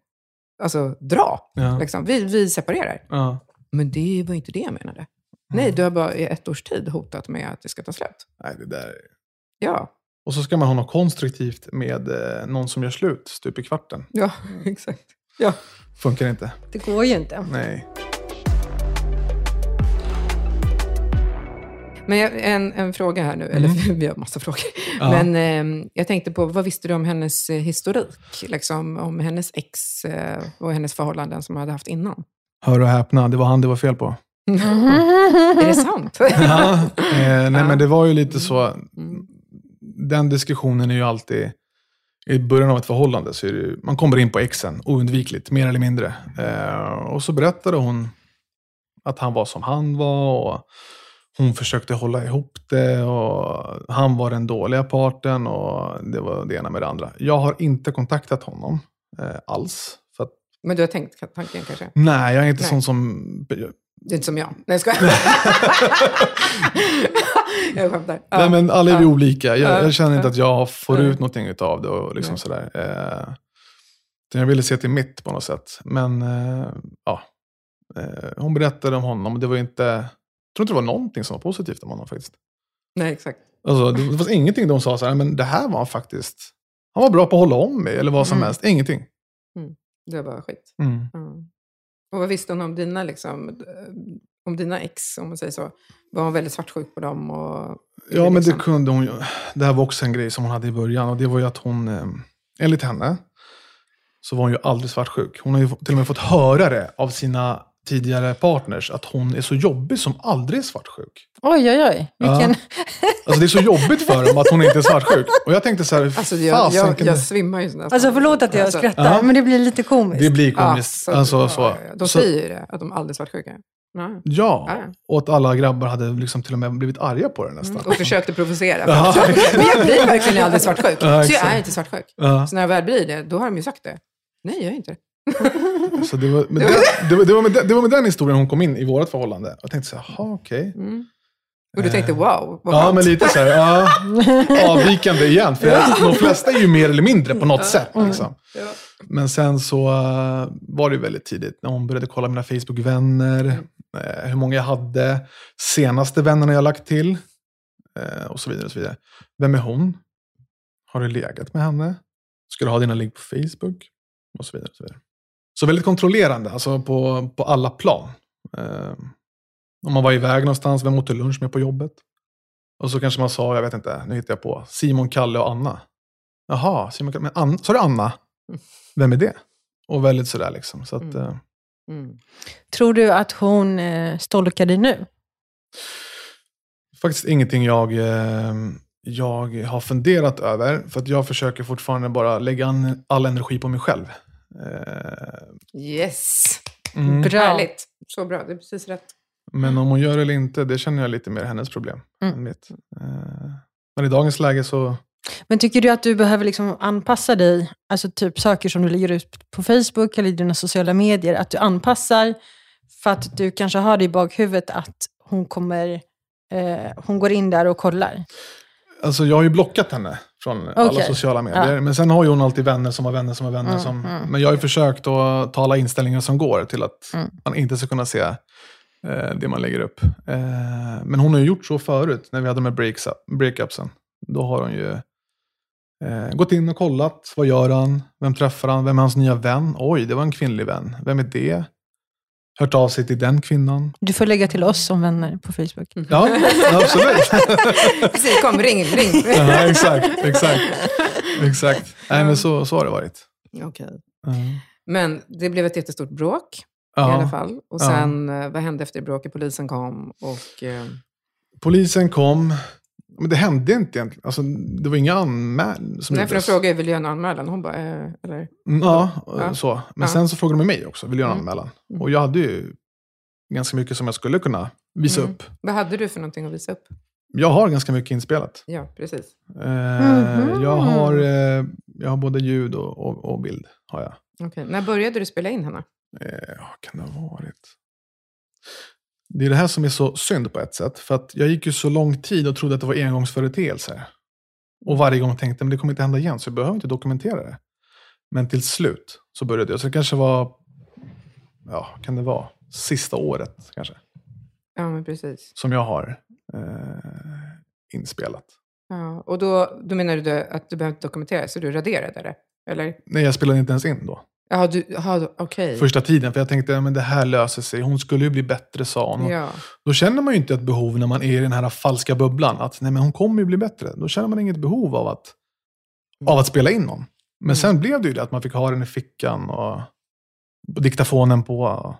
alltså dra. Liksom. Vi, vi separerar. Men det var inte det jag menade. Nej, du har bara i ett års tid hotat med att det ska ta slut. Nej, det där. Ja, Och så ska man ha något konstruktivt med eh, någon som gör slut stup i kvarten. ja, exakt. Ja. Funkar inte. Det går ju inte. Nej. Men jag, en, en fråga här nu, eller vi har massa frågor. Ja. Men eh, jag tänkte på, vad visste du om hennes eh, historik? Liksom, om hennes ex eh, och hennes förhållanden som hon hade haft innan? Hör och häpna, det var han det var fel på. Är det sant? Ja, eh, nej, Ja. men det var ju lite så. Mm. Den diskussionen är ju alltid, i början av ett förhållande, så är det, ju- man kommer in på exen, oundvikligt, mer eller mindre. Eh, och så berättade hon att han var som han var och hon försökte hålla ihop det och han var den dåliga parten och det var det ena med det andra. Jag har inte kontaktat honom eh, alls. För att, Men du har tänkt tanken kanske? nej, jag är inte Nej. sån som Det är inte som jag. Nej, jag jag skämtar. Ja. Nej, men alla är vi Ja. olika. Jag, Ja. jag känner inte att jag får ut någonting av det. Och liksom sådär. Eh, jag ville se till mitt på något sätt. Men eh, ja, eh, hon berättade om honom. Det var inte, jag tror inte det var någonting som var positivt om honom faktiskt. Nej, exakt. Alltså, det fanns ingenting de sa så här, men det här var faktiskt, han var bra på att hålla om mig eller vad som Mm. helst. Ingenting. Det var bara skit. Mm. Och vad visste hon om dina, liksom, eh, om dina ex, om man säger så? Var hon väldigt svartsjuk på dem? Och, Ja, men det liksom- kunde hon ju. Det här var också en grej som hon hade i början. Och det var ju att hon, eh, enligt henne, så var hon ju aldrig svartsjuk. Hon har ju till och med fått höra det av sina tidigare partners, att hon är så jobbig som aldrig är svartsjuk. Oj, oj, oj. Vilken... Alltså det är så jobbigt för dem att hon inte är svartsjuk. Och jag tänkte så här, Alltså, jag, fasen jag, jag det- svimmar ju nästan. Alltså förlåt att jag Alltså, skrattar, Ja. men det blir lite komiskt. det blir ja, komiskt. så- alltså, ja, så. ja, ja. De säger ju det, att de aldrig är svartsjuka. Ja. Ja, Ja, ja. och att alla grabbar hade liksom till och med blivit arga på det nästan. Och försökte provocera. Ja. Men jag blir verkligen aldrig svartsjuk. Ja, så jag är inte svartsjuk. Ja. Så när jag väl blir det, då har de ju sagt det. Nej, jag är inte det. Så det, var med den, det, var, det, var med den, det var med den historien hon kom in i vårt förhållande. Jag tänkte så här, jaha okej. Mm. Och du tänkte, wow, vad Ja, men lite så här, ja, avvikande igen. För jag, de flesta är ju mer eller mindre på något sätt. Liksom. Ja. Men sen så eh, var det ju väldigt tidigt när hon började kolla mina Facebook-vänner, eh, hur många jag hade, senaste vännerna jag lagt till eh, och så vidare. och så vidare. Vem är hon? Har du legat med henne? Ska du ha dina ligg på Facebook? Och så vidare. Och så, vidare. Så väldigt kontrollerande, alltså på, på alla plan. Eh, om man var iväg någonstans, vem åt du lunch med på jobbet? Och så kanske man sa, jag vet inte, nu hittar jag på, Simon, Kalle och Anna. Jaha, Simon, Kalle, men Anna, sa du Anna? Vem är det? Och väldigt sådär liksom. Så att, Mm. eh, Mm. Tror du att hon eh, stalkar dig nu? faktiskt ingenting jag, eh, jag har funderat över. För att jag försöker fortfarande bara lägga all energi på mig själv. Eh, Yes, mm. Bra. härligt. Så bra, det är precis rätt. Men om hon gör det eller inte, det känner jag lite mer hennes problem Mm. än mitt. Eh, men i dagens läge så... Men tycker du att du behöver liksom anpassa dig, alltså typ saker som du lägger ut på Facebook eller i dina sociala medier, att du anpassar för att du kanske har det i bakhuvudet att hon kommer, eh, hon går in där och kollar? Alltså jag har ju blockat henne från alla Okej. sociala medier. Men sen har ju hon alltid vänner som har vänner som har vänner. Mm, som, mm. Men jag har ju försökt att ta alla inställningar som går till att Mm. man inte ska kunna se eh, det man lägger upp. Eh, men hon har ju gjort så förut, när vi hade breaks, breakupsen. Då har hon ju eh, gått in och kollat. Vad gör han? Vem träffar han? Vem är hans nya vän? Oj, det var en kvinnlig vän. Vem är det? Hört av sig till den kvinnan. Du får lägga till oss som vänner på Facebook. Ja, absolut. Precis, kom, ring, ring. ja, exakt, exakt. exakt. Nej, men så, så har det varit. Okej. Mm. Men det blev ett jättestort bråk i Ja. alla fall. Och Ja. sen, eh, vad hände efter bråket? Polisen kom och... Eh, Polisen kom. Men det hände inte egentligen. Alltså, det var inga anmälningar som nej, för de frågade, vill du göra en anmälan? Hon bara, eh, eller? Mm, Ja, Ja. så. Men Ja. sen så frågade de mig också, vill du göra en Mm. anmälan? Mm. Och jag hade ju ganska mycket som jag skulle kunna visa Mm. upp. Vad hade du för någonting att visa upp? Jag har ganska mycket inspelat. Ja, precis. Eh, Mhm. jag, har, eh, jag har både ljud och, och, och bild. Har jag. Okej. När började du spela in henne? Eh, vad kan det ha varit? Det är det här som är så synd på ett sätt. För att jag gick ju så lång tid och trodde att det var engångsföreteelser. Och varje gång tänkte jag, det kommer inte hända igen, så jag behöver inte dokumentera det. Men till slut så började jag. Så det kanske var, ja, kan det vara? sista året kanske. Ja, men precis. Som jag har eh, inspelat. Ja, och då, då menar du att du behöver inte dokumentera, så du raderade det? Eller? Nej, jag spelade inte ens in då. Jaha, du, jaha, okej. Första tiden, för jag tänkte att det här löser sig. Hon skulle ju bli bättre, sa hon. Ja. Då känner man ju inte ett behov när man är i den här falska bubblan. Att nej, men hon kommer ju bli bättre. Då känner man inget behov av att, av att spela in någon. Men Mm. sen blev det ju det att man fick ha den i fickan och diktafonen på. och-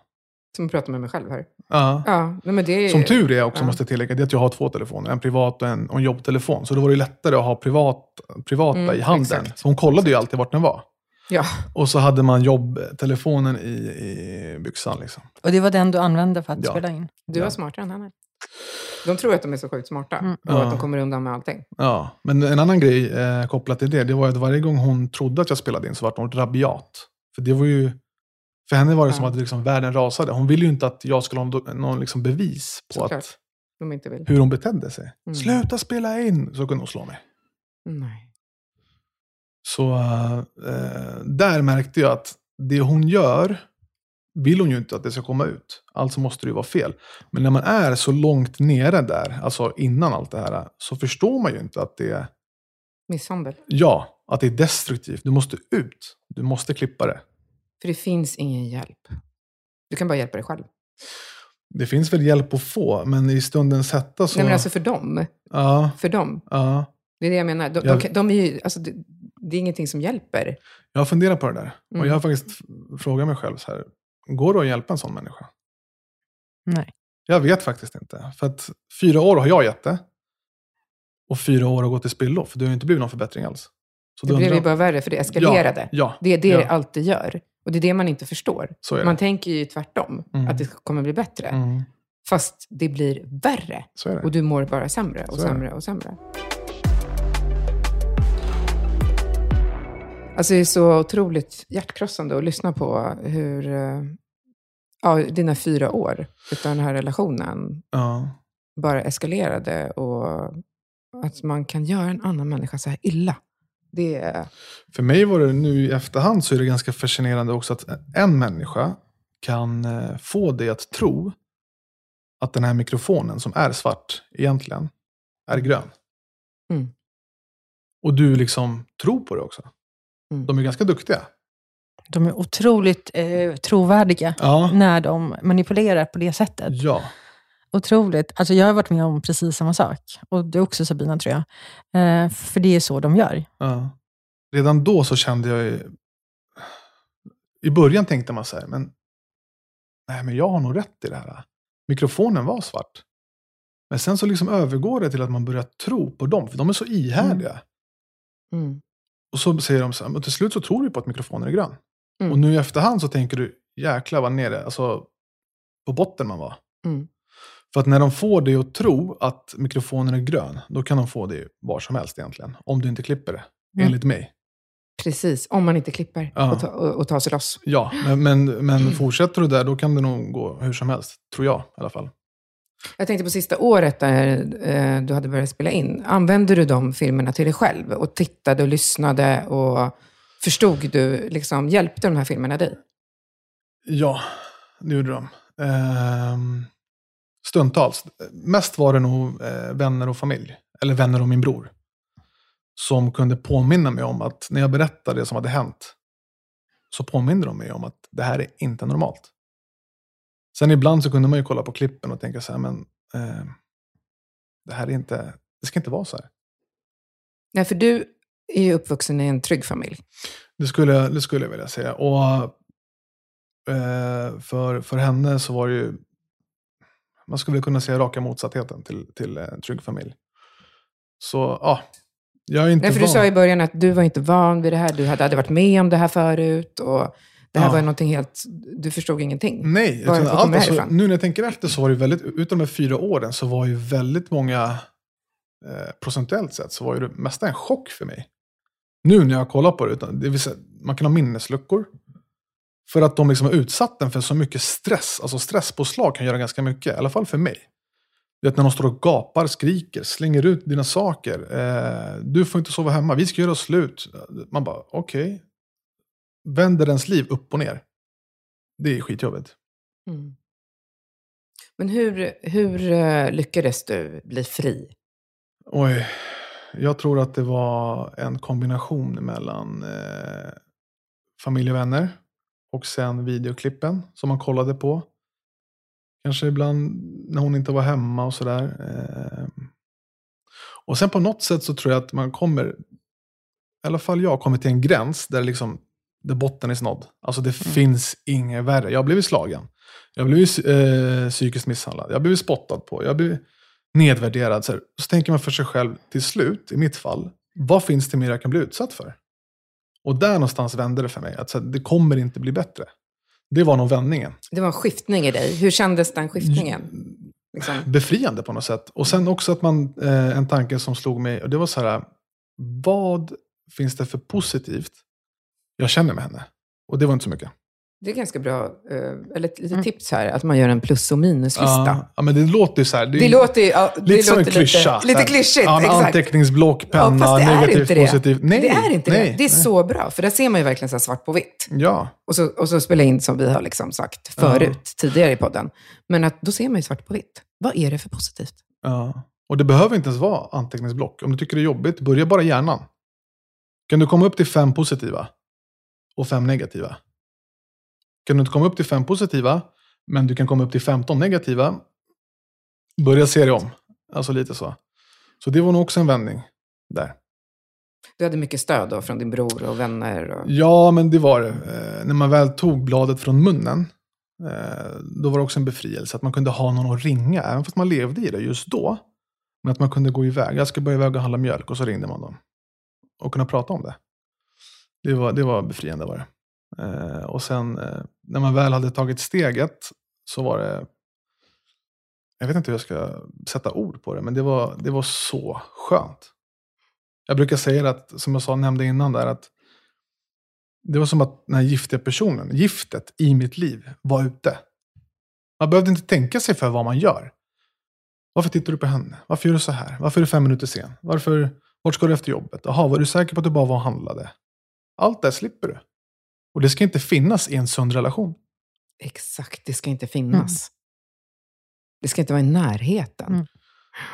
Som jag pratar med mig själv här. Ja. Ja, men det är... Som tur är också, Ja. måste jag tillägga, det är att jag har två telefoner. En privat och en, och en jobbtelefon. Så då var det lättare att ha privat, privata Mm, i handen. exakt. Så hon kollade ju alltid vart den var. Ja, Och så hade man jobbtelefonen i, i byxan. Liksom. Och det var den du använde för att Ja. spela in? du var Ja. smartare än henne. De tror att de är så sjukt smarta Mm. och Ja. att de kommer undan med allting. Ja, men en annan grej eh, kopplat till det, det var att varje gång hon trodde att jag spelade in så var hon rabiat. För det var ju, för henne var det som Ja. att liksom världen rasade. Hon ville ju inte att jag skulle ha någon, liksom bevis på Såklart. att, De inte vill. hur hon betedde sig. Mm. Sluta spela in! Så kunde hon slå mig. Nej. Så eh, där märkte jag att det hon gör vill hon ju inte att det ska komma ut. Alltså måste det ju vara fel. Men när man är så långt nere där, alltså innan allt det här, så förstår man ju inte att det är Misshandel. Ja, att det är destruktivt. Du måste ut. Du måste klippa det. För det finns ingen hjälp. Du kan bara hjälpa dig själv. Det finns väl hjälp att få, men i stundens hetta så... Nej, men alltså för dem. ja, För dem. ja. Det är det jag menar. De, Jag- de, de är ju, alltså, det, är ingenting som hjälper. Jag har funderat på det där. Mm. Och jag har faktiskt f- frågat mig själv så här. Går det att hjälpa en sån människa? Nej. Jag vet faktiskt inte. För att fyra år har jag gett det. Och fyra år har gått till spillo. För det har ju inte blivit någon förbättring alls. Så Det blev ju bara värre, för det eskalerade. Ja, Det är det ja, det alltid gör. Och det är det man inte förstår. Man tänker ju tvärtom, Mm. att det kommer bli bättre. Mm, Fast det blir värre. Och du mår bara sämre och sämre och sämre. Alltså det är så otroligt hjärtkrossande att lyssna på hur eh, ja, dina fyra år utav den här relationen Ja. bara eskalerade och att man kan göra en annan människa så här illa. Det är... För mig var det nu i efterhand så är det ganska fascinerande också att en människa kan eh, få dig att tro att den här mikrofonen som är svart egentligen är grön. Mm. Och du liksom tror på det också. Mm. De är ganska duktiga. De är otroligt eh, trovärdiga Ja. när de manipulerar på det sättet. Ja. Otroligt. Alltså jag har varit med om precis samma sak. Och du också Sabina, tror jag. Eh, för det är så de gör. ja. Redan då så kände jag ju... I början tänkte man så här, men... Nej, men jag har nog rätt i det här. Mikrofonen var svart. Men sen så liksom övergår det till att man börjar tro på dem, för de är så ihärdiga. Mm. Och så säger de så här, men till slut så tror du på att mikrofonen är grön. Mm. Och nu i efterhand så tänker du, jäklar vad nere, alltså på botten man var. Mm. För att när de får dig att tro att mikrofonen är grön, då kan de få det var som helst egentligen. Om du inte klipper det, Mm. enligt mig. Precis, om man inte klipper Ja. och, ta, och, och tar sig loss. Ja, men, men, men fortsätter du där, då kan det nog gå hur som helst. Tror jag i alla fall. Jag tänkte på sista året där eh, du hade börjat spela in. Använde du de filmerna till dig själv? Och tittade och lyssnade och förstod du, liksom, hjälpte de här filmerna dig? Ja, det gjorde de. Ehm, stundtals. Mest var det nog eh, vänner och familj. Eller vänner och min bror. Som kunde påminna mig om att när jag berättade det som hade hänt. Så påminde de mig om att det här är inte normalt. Sen ibland så kunde man ju kolla på klippen och tänka så här, men eh, det här är inte, det ska inte vara så här. Nej, för du är ju uppvuxen i en trygg familj. Det skulle, det skulle jag vilja säga. Och eh, för, för henne så var det ju, man skulle väl kunna säga raka motsattheten till, till en trygg familj. Så ja, jag är inte Nej, för du van. sa i början att du var inte van vid det här. Du hade aldrig varit med om det här förut. Och det här Ja. var någonting helt... Du förstod ingenting. Nej, utan allt, alltså, nu när jag tänker efter så var det väldigt, utav de här fyra åren så var ju väldigt många, eh, procentuellt sett, så var ju det mesta en chock för mig. Nu när jag kollar på det, utan, det vill säga, man kan ha minnesluckor. För att de liksom har utsatt den för så mycket stress. Alltså stresspåslag kan göra ganska mycket, i alla fall för mig. Du vet när de står och gapar, skriker, slänger ut dina saker. Eh, du får inte sova hemma, vi ska göra slut. Man bara, okej. Vänder ens liv upp och ner. Det är skitjobbigt. Mm. Men hur, hur eh, lyckades du bli fri? Oj, jag tror att det var en kombination mellan eh, familj och vänner och sen videoklippen som man kollade på. Kanske ibland när hon inte var hemma och sådär. Eh, och sen på något sätt så tror jag att man kommer, i alla fall jag, kommer till en gräns där, liksom, där botten är snådd. Alltså det Mm. finns inget värre. Jag har blivit slagen. Jag blivit eh, psykiskt misshandlad. Jag har blivit spottad på. Jag har blivit nedvärderad. Så, så tänker man för sig själv till slut, i mitt fall, vad finns det mer jag kan bli utsatt för? Och där någonstans vände det för mig. Att så det kommer inte bli bättre. Det var nog vändningen. Det var en skiftning i dig. Hur kändes den skiftningen? Liksom. befriande på något sätt. Och sen också att man, eh, en tanke som slog mig, och det var så här, vad finns det för positivt jag känner med henne? Och det var inte så mycket. Det är ganska bra, eh, eller ett litet Mm. tips här, att man gör en plus och minuslista. Ja, ja, men det låter ju så här. Det låter ju ja, det lite som en låter klyscha. Lite, lite klyschigt, ja, exakt. Anteckningsblock, penna, Ja, det negativt, inte det. positivt. Nej, det är inte nej, det. Det är nej. så bra, för där ser man ju verkligen så här svart på vitt. Ja, Och så, och så spela in som vi har liksom sagt förut, tidigare i podden. Men att då ser man ju svart på vitt. Vad är det för positivt? ja. Och det behöver inte ens vara anteckningsblock. Om du tycker det är jobbigt, börja bara hjärnan. Kan du komma upp till fem positiva och fem negativa? Kan du inte komma upp till fem positiva, men du kan komma upp till 15 negativa, börja se det om. Alltså lite så. Så det var nog också en vändning där. Du hade mycket stöd då från din bror och vänner. Och... Ja, men det var det. Eh, när man väl tog bladet från munnen, eh, då var det också en befrielse. Att man kunde ha någon att ringa, även fast man levde i det just då. Men att man kunde gå iväg. Jag ska bara iväg och handla mjölk och så ringde man dem. Och kunna prata om det. Det var, det var befriande var det. Eh, och sen eh, när man väl hade tagit steget så var det, jag vet inte hur jag ska sätta ord på det, men det var, det var så skönt. Jag brukar säga det att, som jag sa, nämnde innan där, att det var som att den här giftiga personen, giftet i mitt liv, var ute. Man behövde inte tänka sig för vad man gör. Varför tittar du på henne? Varför gör du så här? Varför är du fem minuter sen? Varför, vart ska du efter jobbet? Jaha, var du säker på att du bara var och handlade? Allt det slipper du. Och det ska inte finnas i en sund relation. Exakt, det ska inte finnas. Det ska inte vara i närheten. Mm.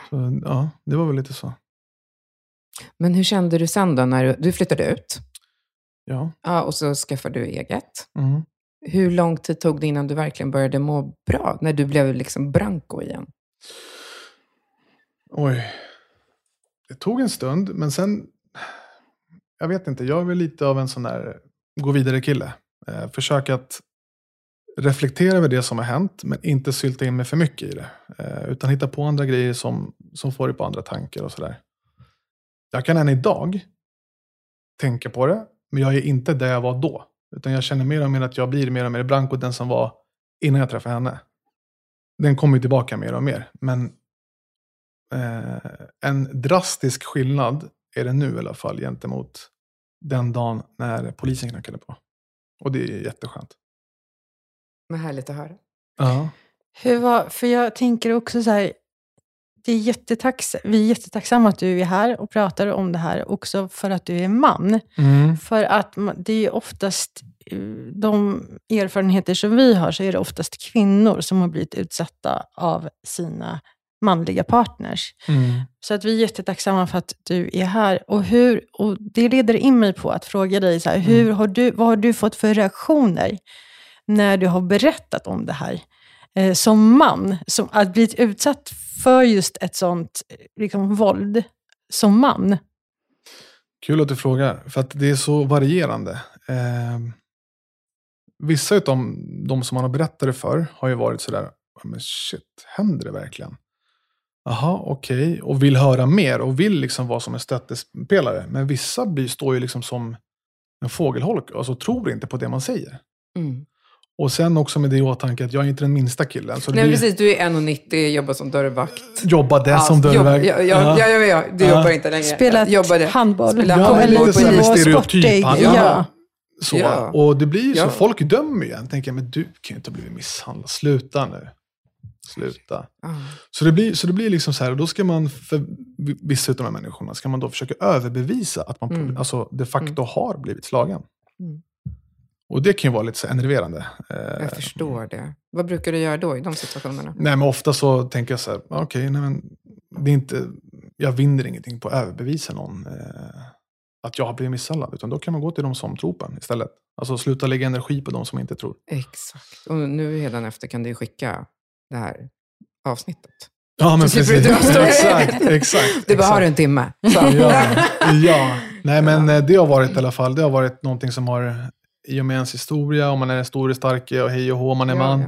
Så, ja, det var väl lite så. Men hur kände du sen då när du, du flyttade ut? Ja. Ja, och så skaffade du eget. Mm. Hur lång tid tog det innan du verkligen började må bra? När du blev liksom branko igen? Oj. Det tog en stund, men sen... Jag vet inte, jag är väl lite av en sån där gå vidare-kille. Eh, försök att reflektera över det som har hänt, men inte sylta in mig för mycket i det. Eh, utan hitta på andra grejer som, som får dig på andra tankar och sådär. Jag kan än idag tänka på det, men jag är inte där jag var då. Utan jag känner mer och mer att jag blir mer och mer Branko, den som var innan jag träffade henne. Den kommer ju tillbaka mer och mer. Men eh, en drastisk skillnad är det nu i alla fall gentemot den dagen när polisen knackade på. Och det är jätteskönt. Vad härligt att höra. Ja. Hur var, för jag tänker också så här, det är jättetax, vi är jättetacksamma att du är här och pratar om det här, också för att du är man. Mm. För att det är oftast, eh, de erfarenheter som vi har, så är det oftast kvinnor som har blivit utsatta av sina manliga partners. Mm. Så att vi är jättetacksamma för att du är här. Och, hur, och det leder in mig på att fråga dig, så här, hur har du, vad har du fått för reaktioner när du har berättat om det här? Eh, som man, som att bli utsatt för just ett sånt liksom, våld som man. Kul att du frågar, för att det är så varierande. Eh, vissa av de som man har berättat det för har ju varit sådär, men shit, händer det verkligen? Jaha, okej, och vill höra mer och vill liksom vara som en stöttespelare. Men vissa blir, står ju liksom som en fågelholk, alltså tror inte på det man säger. Mm. Och sen också med det i åtanke att jag är inte den minsta killen. Så Nej, blir, precis. Du är 1,90, jobbar som dörrvakt. Jobbade som jobb- dörrvakt. Ja, ja, ja, ja, ja, du Ja. jobbar inte längre. Spelat Jobbade. handboll Spelat Ja, lite som en stereotyp. Ja. Så. Ja. Och det blir ju så, Ja. folk dömer ju en. Tänker, men du kan ju inte ha blivit misshandlad. Sluta nu. Sluta. Så det blir, så det blir liksom så här, och då ska man, för vissa av de här människorna, ska man då försöka överbevisa att man Mm. alltså, de facto har blivit slagen. Mm. Och det kan ju vara lite så enerverande. Eh, Jag förstår det. Vad brukar du göra då i de situationerna? Nej, men ofta så tänker jag så här, okej, nej, men det är inte, jag vinner ingenting på att överbevisa någon eh, att jag har blivit misshandlad. Utan då kan man gå till de som tror på en istället. Alltså sluta lägga energi på de som inte tror. Exakt. Och nu redan efter kan du skicka det här avsnittet. Ja, men Så precis. du exakt, exakt. Du bara, har du en timme? Ja, ja. Nej, men eh, det har varit i alla fall, det har varit någonting som har, i och med ens historia, om man är den store, starke och hej och hå, man är Ja, man. ja.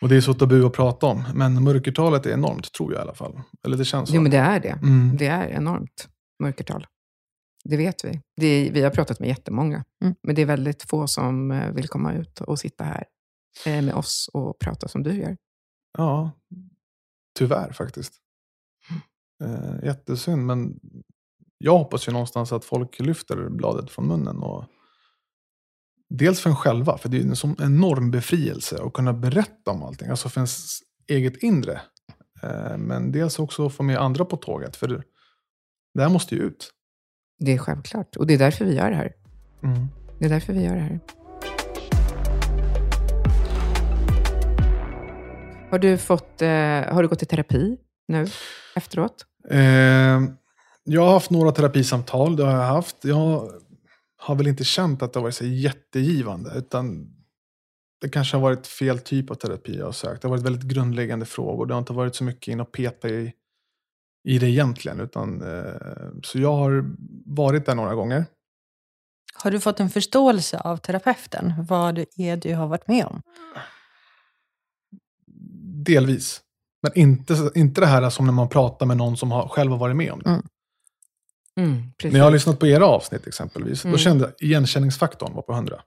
Och det är så tabu att prata om. Men mörkertalet är enormt, tror jag i alla fall. Eller det känns så. Jo, men det är det. Mm. Det är enormt mörkertal. Det vet vi. Det är, vi har pratat med jättemånga, Mm. men det är väldigt få som eh, vill komma ut och sitta här eh, med oss och prata som du gör. Ja, tyvärr faktiskt. Eh, jättesynd, men jag hoppas ju någonstans att folk lyfter bladet från munnen. Och dels för en själva, för det är en sån enorm befrielse att kunna berätta om allting. Alltså för ens eget inre. Eh, men dels också få med andra på tåget, för det här måste ju ut. Det är självklart. Och det är därför vi gör det här. Mm. Det är därför vi gör det här. Har du, fått, eh, har du gått i terapi nu efteråt? Eh, jag har haft några terapisamtal, det har jag haft. Jag har väl inte känt att det har varit så jättegivande, utan det kanske har varit fel typ av terapi jag har sökt. Det har varit väldigt grundläggande frågor. Det har inte varit så mycket in och peta i, i det egentligen. Utan, eh, så jag har varit där några gånger. Har du fått en förståelse av terapeuten? Vad det är du har varit med om? Delvis. Men inte, inte det här som när man pratar med någon som har, själv har varit med om det. Mm. Mm. När jag har lyssnat på era avsnitt exempelvis, Mm. då kände jag igenkänningsfaktorn var på 100.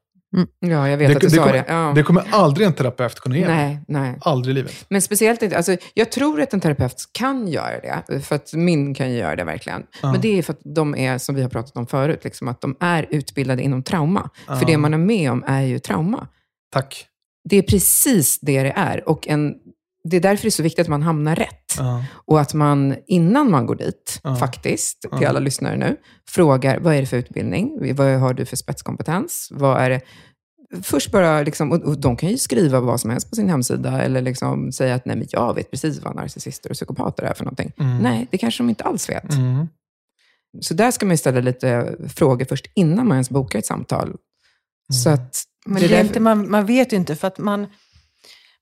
Ja, jag vet Det, att du det, sa kommer, det. Ja. det kommer aldrig en terapeut kunna ge nej, nej. Aldrig i livet. Men speciellt inte, alltså, jag tror att en terapeut kan göra det, för att min kan ju göra det verkligen. Ja. Men det är för att de är, som vi har pratat om förut, liksom, att de är utbildade inom trauma. Ja. För det man är med om är ju trauma. Tack. Det är precis det det är. Och en, det är därför det är så viktigt att man hamnar rätt. Ja. Och att man innan man går dit, Ja. faktiskt, till Ja. alla lyssnare nu, frågar vad är det för utbildning? Vad har du för spetskompetens? Vad är det? Först bara, liksom, och och de kan ju skriva vad som helst på sin hemsida eller liksom säga att nej, men jag vet precis vad narcissister och psykopater är för någonting. Mm. Nej, det kanske de inte alls vet. Mm. Så där ska man ju ställa lite frågor först innan man ens bokar ett samtal. Så att, Men det det är inte, man, man vet ju inte, för att man,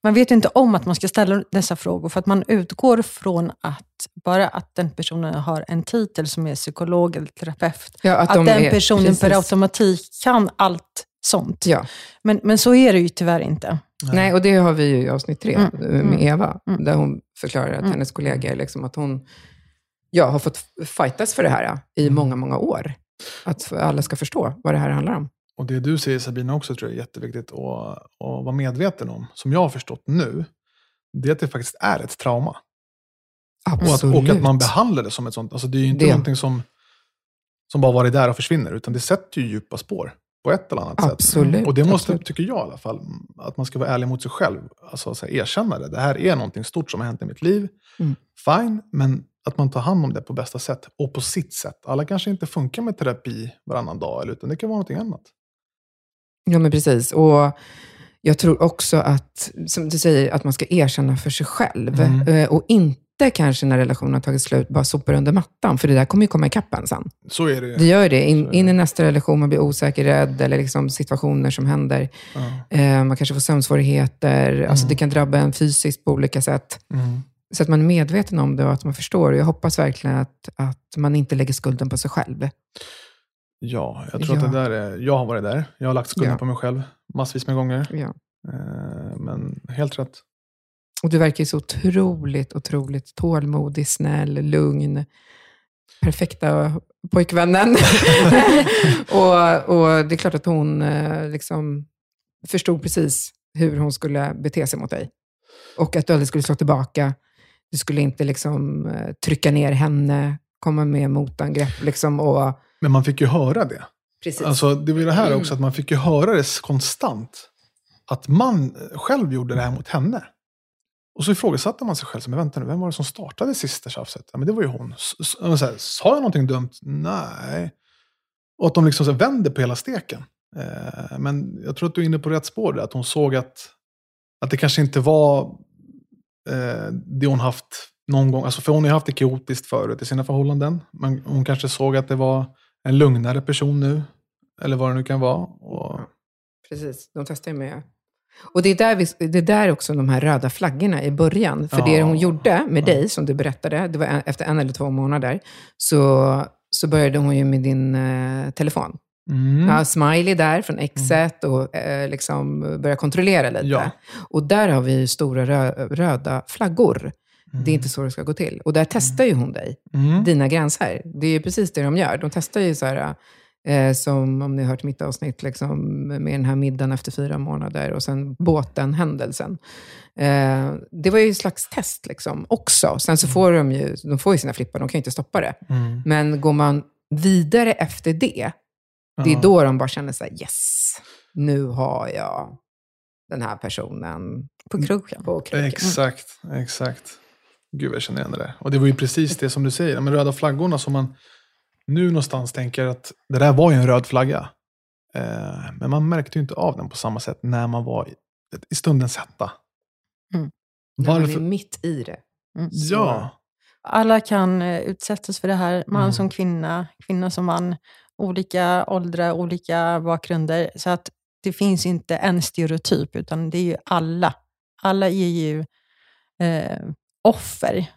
man vet ju inte om att man ska ställa dessa frågor, för att man utgår från att bara att den personen har en titel som är psykolog eller terapeut, ja, att, de den är- personen per precis. automatik kan allt sånt. Ja. Men, men så är det ju tyvärr inte. Nej, och det har vi ju i avsnitt tre Mm, med mm, Eva, mm. där hon förklarar att Mm. hennes kollegor, liksom, att hon ja, har fått fightas för det här i Mm. många, många år. Att alla ska förstå vad det här handlar om. Och det du säger Sabina också tror jag är jätteviktigt att, att vara medveten om. Som jag har förstått nu. Det är att det faktiskt är ett trauma. Och att, Absolut. och att man behandlar det som ett sånt. Alltså det är ju inte Det. någonting som, som bara varit där och försvinner. Utan det sätter ju djupa spår. På ett eller annat sätt. Absolut. Och det måste, absolut. tycker jag i alla fall, att man ska vara ärlig mot sig själv. Alltså så här, erkänna det. Det här är någonting stort som har hänt i mitt liv. Mm. Fine, men att man tar hand om det på bästa sätt. Och på sitt sätt. Alla kanske inte funkar med terapi varannan dag. Utan det kan vara någonting annat. Ja, men precis. Och jag tror också att, som du säger, att man ska erkänna för sig själv. Mm. Eh, Och inte kanske när relationen har tagit slut, bara sopa under mattan. För det där kommer ju komma ikapp en sen. Så är det. Det gör det. In, in i nästa relation, man blir osäker, rädd, eller liksom situationer som händer. Eh, man kanske får sömnsvårigheter. Alltså Mm. det kan drabba en fysiskt på olika sätt. Mm. Så att man är medveten om det och att man förstår. Jag hoppas verkligen att, att man inte lägger skulden på sig själv. Ja, jag tror Ja. att det där är... Jag har varit där. Jag har lagt skulden Ja. på mig själv massvis med gånger. Ja. Eh, Men helt rätt. Och du verkar ju så otroligt, otroligt tålmodig, snäll, lugn. Perfekta pojkvännen. och, och det är klart att hon eh, liksom förstod precis hur hon skulle bete sig mot dig. Och att du aldrig skulle slå tillbaka. Du skulle inte liksom eh, trycka ner henne, komma med motangrepp. Liksom, och, Men man fick ju höra det. precis. Alltså, det var ju det här Mm. också, att man fick ju höra det konstant. Att man själv gjorde det här mot henne. Och så ifrågasatte man sig själv, men vänta nu, vem var det som startade sista tjafset? Ja, men det var ju hon. S- s- så här, Sa jag någonting dumt? Nej. Och att de liksom så här vänder på hela steken. Eh, men jag tror att du är inne på rätt spår där, att hon såg att, att det kanske inte var eh, det hon haft någon gång. Alltså för hon har ju haft det kaotiskt förut i sina förhållanden. Men hon kanske såg att det var en lugnare person nu. Eller vad det nu kan vara. Och, Precis, de testar ju med... Och det är, där vi, det är där också de här röda flaggorna i början. För det Ja. hon gjorde med Ja. dig, som du berättade, det var efter en eller två månader, så, så började hon ju med din eh, telefon. mm, Ja, smiley där från exet och eh, liksom börja kontrollera lite. Ja. Och där har vi ju stora rö, röda flaggor. Det är inte så det ska gå till. Och där testar ju hon dig, mm, dina gränser. Det är ju precis det de gör. De testar ju så här, eh, som om ni har hört mitt avsnitt, liksom, med den här middagen efter fyra månader och sen båten, händelsen. Eh, det var ju ett slags test liksom, också. Sen så får de ju, de får ju sina flippar, de kan ju inte stoppa det. mm, Men går man vidare efter det, det är då de bara känner så här, yes, nu har jag den här personen På kroken. på kroken. Exakt, exakt. Gud, jag känner igen det där. Och det var ju precis det som du säger, de röda flaggorna som man nu någonstans tänker att det där var ju en röd flagga. Eh, men man märkte ju inte av den på samma sätt när man var i, i stundens hetta. Mm. När man är Varför? mitt i det. Mm. Ja, Alla kan eh, utsättas för det här, man Mm. som kvinna, kvinna som man, olika åldrar, olika bakgrunder. Så att det finns inte en stereotyp, utan det är ju alla. Alla är ju eh, offer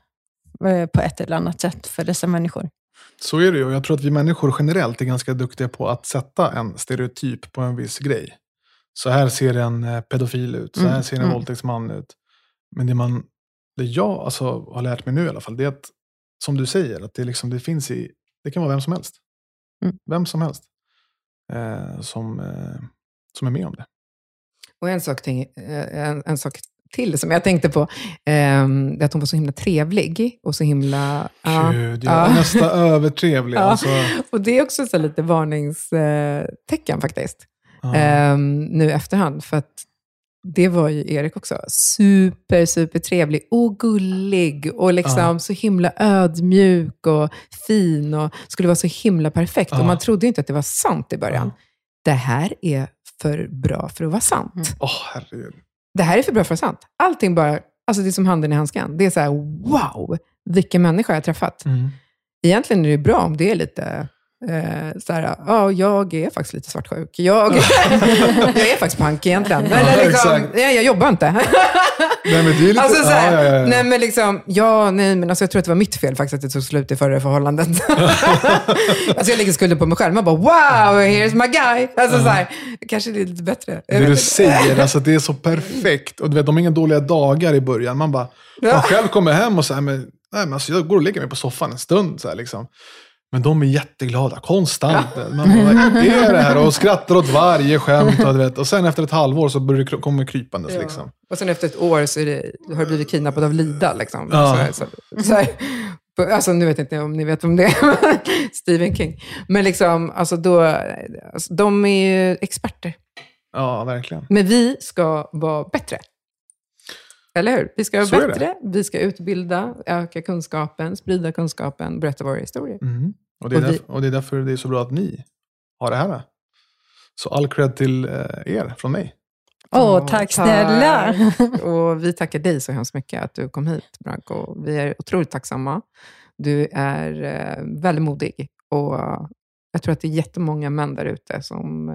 eh, på ett eller annat sätt för dessa människor. så är det ju. Och Jag tror att vi människor generellt är ganska duktiga på att sätta en stereotyp på en viss grej. Så här ser en eh, pedofil ut, så här Mm, ser en mm. våldtäktsman ut. Men det, man, det jag alltså har lärt mig nu i alla fall, det är att, som du säger, att det, liksom, det finns i, det kan vara vem som helst. Mm. Vem som helst eh, som, eh, som är med om det. Och en sak, ting, eh, en, en sak till som jag tänkte på, är att hon var så himla trevlig och så himla... ja. Gud, ja. är nästan övertrevlig. Ja. Alltså, Och det är också så lite varningstecken faktiskt, ja. ehm, nu efterhand. För att det var ju Erik också. Super, super trevlig och gullig och liksom Ja. så himla ödmjuk och fin och skulle vara så himla perfekt. Ja. Och man trodde inte att det var sant i början. Ja. Det här är för bra för att vara sant. Mm. Åh, herregud. Det här är för bra för att vara sant. Allting bara, alltså det är som handen i handsken. Det är så här, wow, vilken människa jag har träffat. Mm. Egentligen är det bra om det är lite, eh, så här, ja, jag är faktiskt lite svartsjuk. Jag, jag är faktiskt punk egentligen. Ja, Eller liksom, nej, jag jobbar inte. Nej, men lite, Alltså, så här, ja, ja, ja, ja. Nej, men liksom, ja, nej, men alltså, jag tror att det var mitt fel faktiskt att det tog slut i förra förhållandet. alltså, jag lägger skulden på mig själv. Man bara, wow, here's my guy. Alltså, så här, kanske det är lite bättre. Det du säger, alltså det är så perfekt. Och du vet, de har inga dåliga dagar i början. Man bara, Ja. man själv kommer hem och säger, men, nej, men alltså, jag går och lägger mig på soffan en stund. Så här, liksom. Men de är jätteglada, konstant. Man bara, är det här? Och skrattar åt varje skämt. Och, vet. och sen efter ett halvår så börjar det kommer krypandes. Ja. Liksom. Och sen efter ett år så det, har du blivit kidnappad av Lida. Liksom. Ja. Så, så, så här, alltså, nu vet jag inte om ni vet om det är. Stephen King. Men liksom, alltså, då, alltså, de är ju experter. Ja, verkligen. Men vi ska vara bättre. Eller hur? Vi ska vara Så bättre, vi ska utbilda, öka kunskapen, sprida kunskapen, berätta våra historier. Mm. Och, det är Och vi- därför, och det är därför det är så bra att ni har det här. Så all cred till eh, er från mig. Åh, Ja, tack snälla! Och vi tackar dig så hemskt mycket att du kom hit, Branko. Vi är otroligt tacksamma. Du är eh, väldigt modig och jag tror att det är jättemånga män där ute som eh,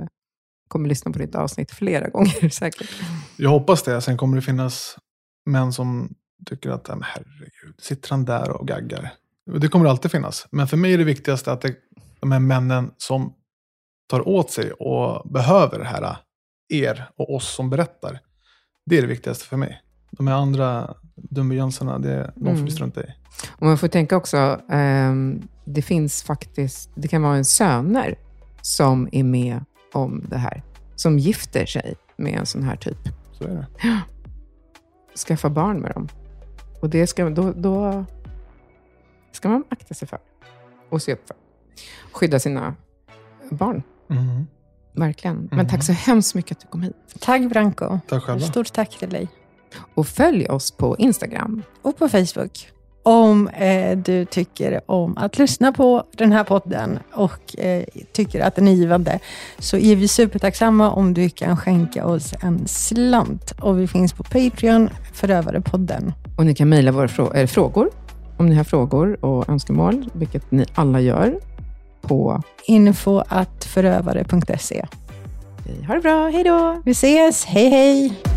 kommer lyssna på ditt avsnitt flera gånger säkert. Jag hoppas det. Sen kommer det finnas män som tycker att, "Nej, men herregud, sitter han där och gaggar? Det kommer alltid finnas. Men för mig är det viktigaste att det, de här männen som tar åt sig och behöver det här, er och oss som berättar. Det är det viktigaste för mig. De här andra dumbejönsarna, det, de får Mm. vi strunta i. Och man får tänka också, ehm, det finns faktiskt, det kan vara en söner som är med om det här. Som gifter sig med en sån här typ. Så är det. Skaffa barn med dem. Och det ska, då, då ska man akta sig för. Och se upp för. Skydda sina barn. Mhm. Verkligen. Men Mhm. tack så hemskt mycket att du kom hit. Tack Branko. Tack själva. Stort tack till dig. Och följ oss på Instagram. Och på Facebook. Om eh, du tycker om att lyssna på den här podden och eh, tycker att den är givande så är vi supertacksamma om du kan skänka oss en slant. Och vi finns på Patreon, Förövare-podden. Och ni kan mejla våra frå äh, frågor, om ni har frågor och önskemål, vilket ni alla gör, på info att förövare.se. Ha det bra, hej då! Vi ses, hej hej!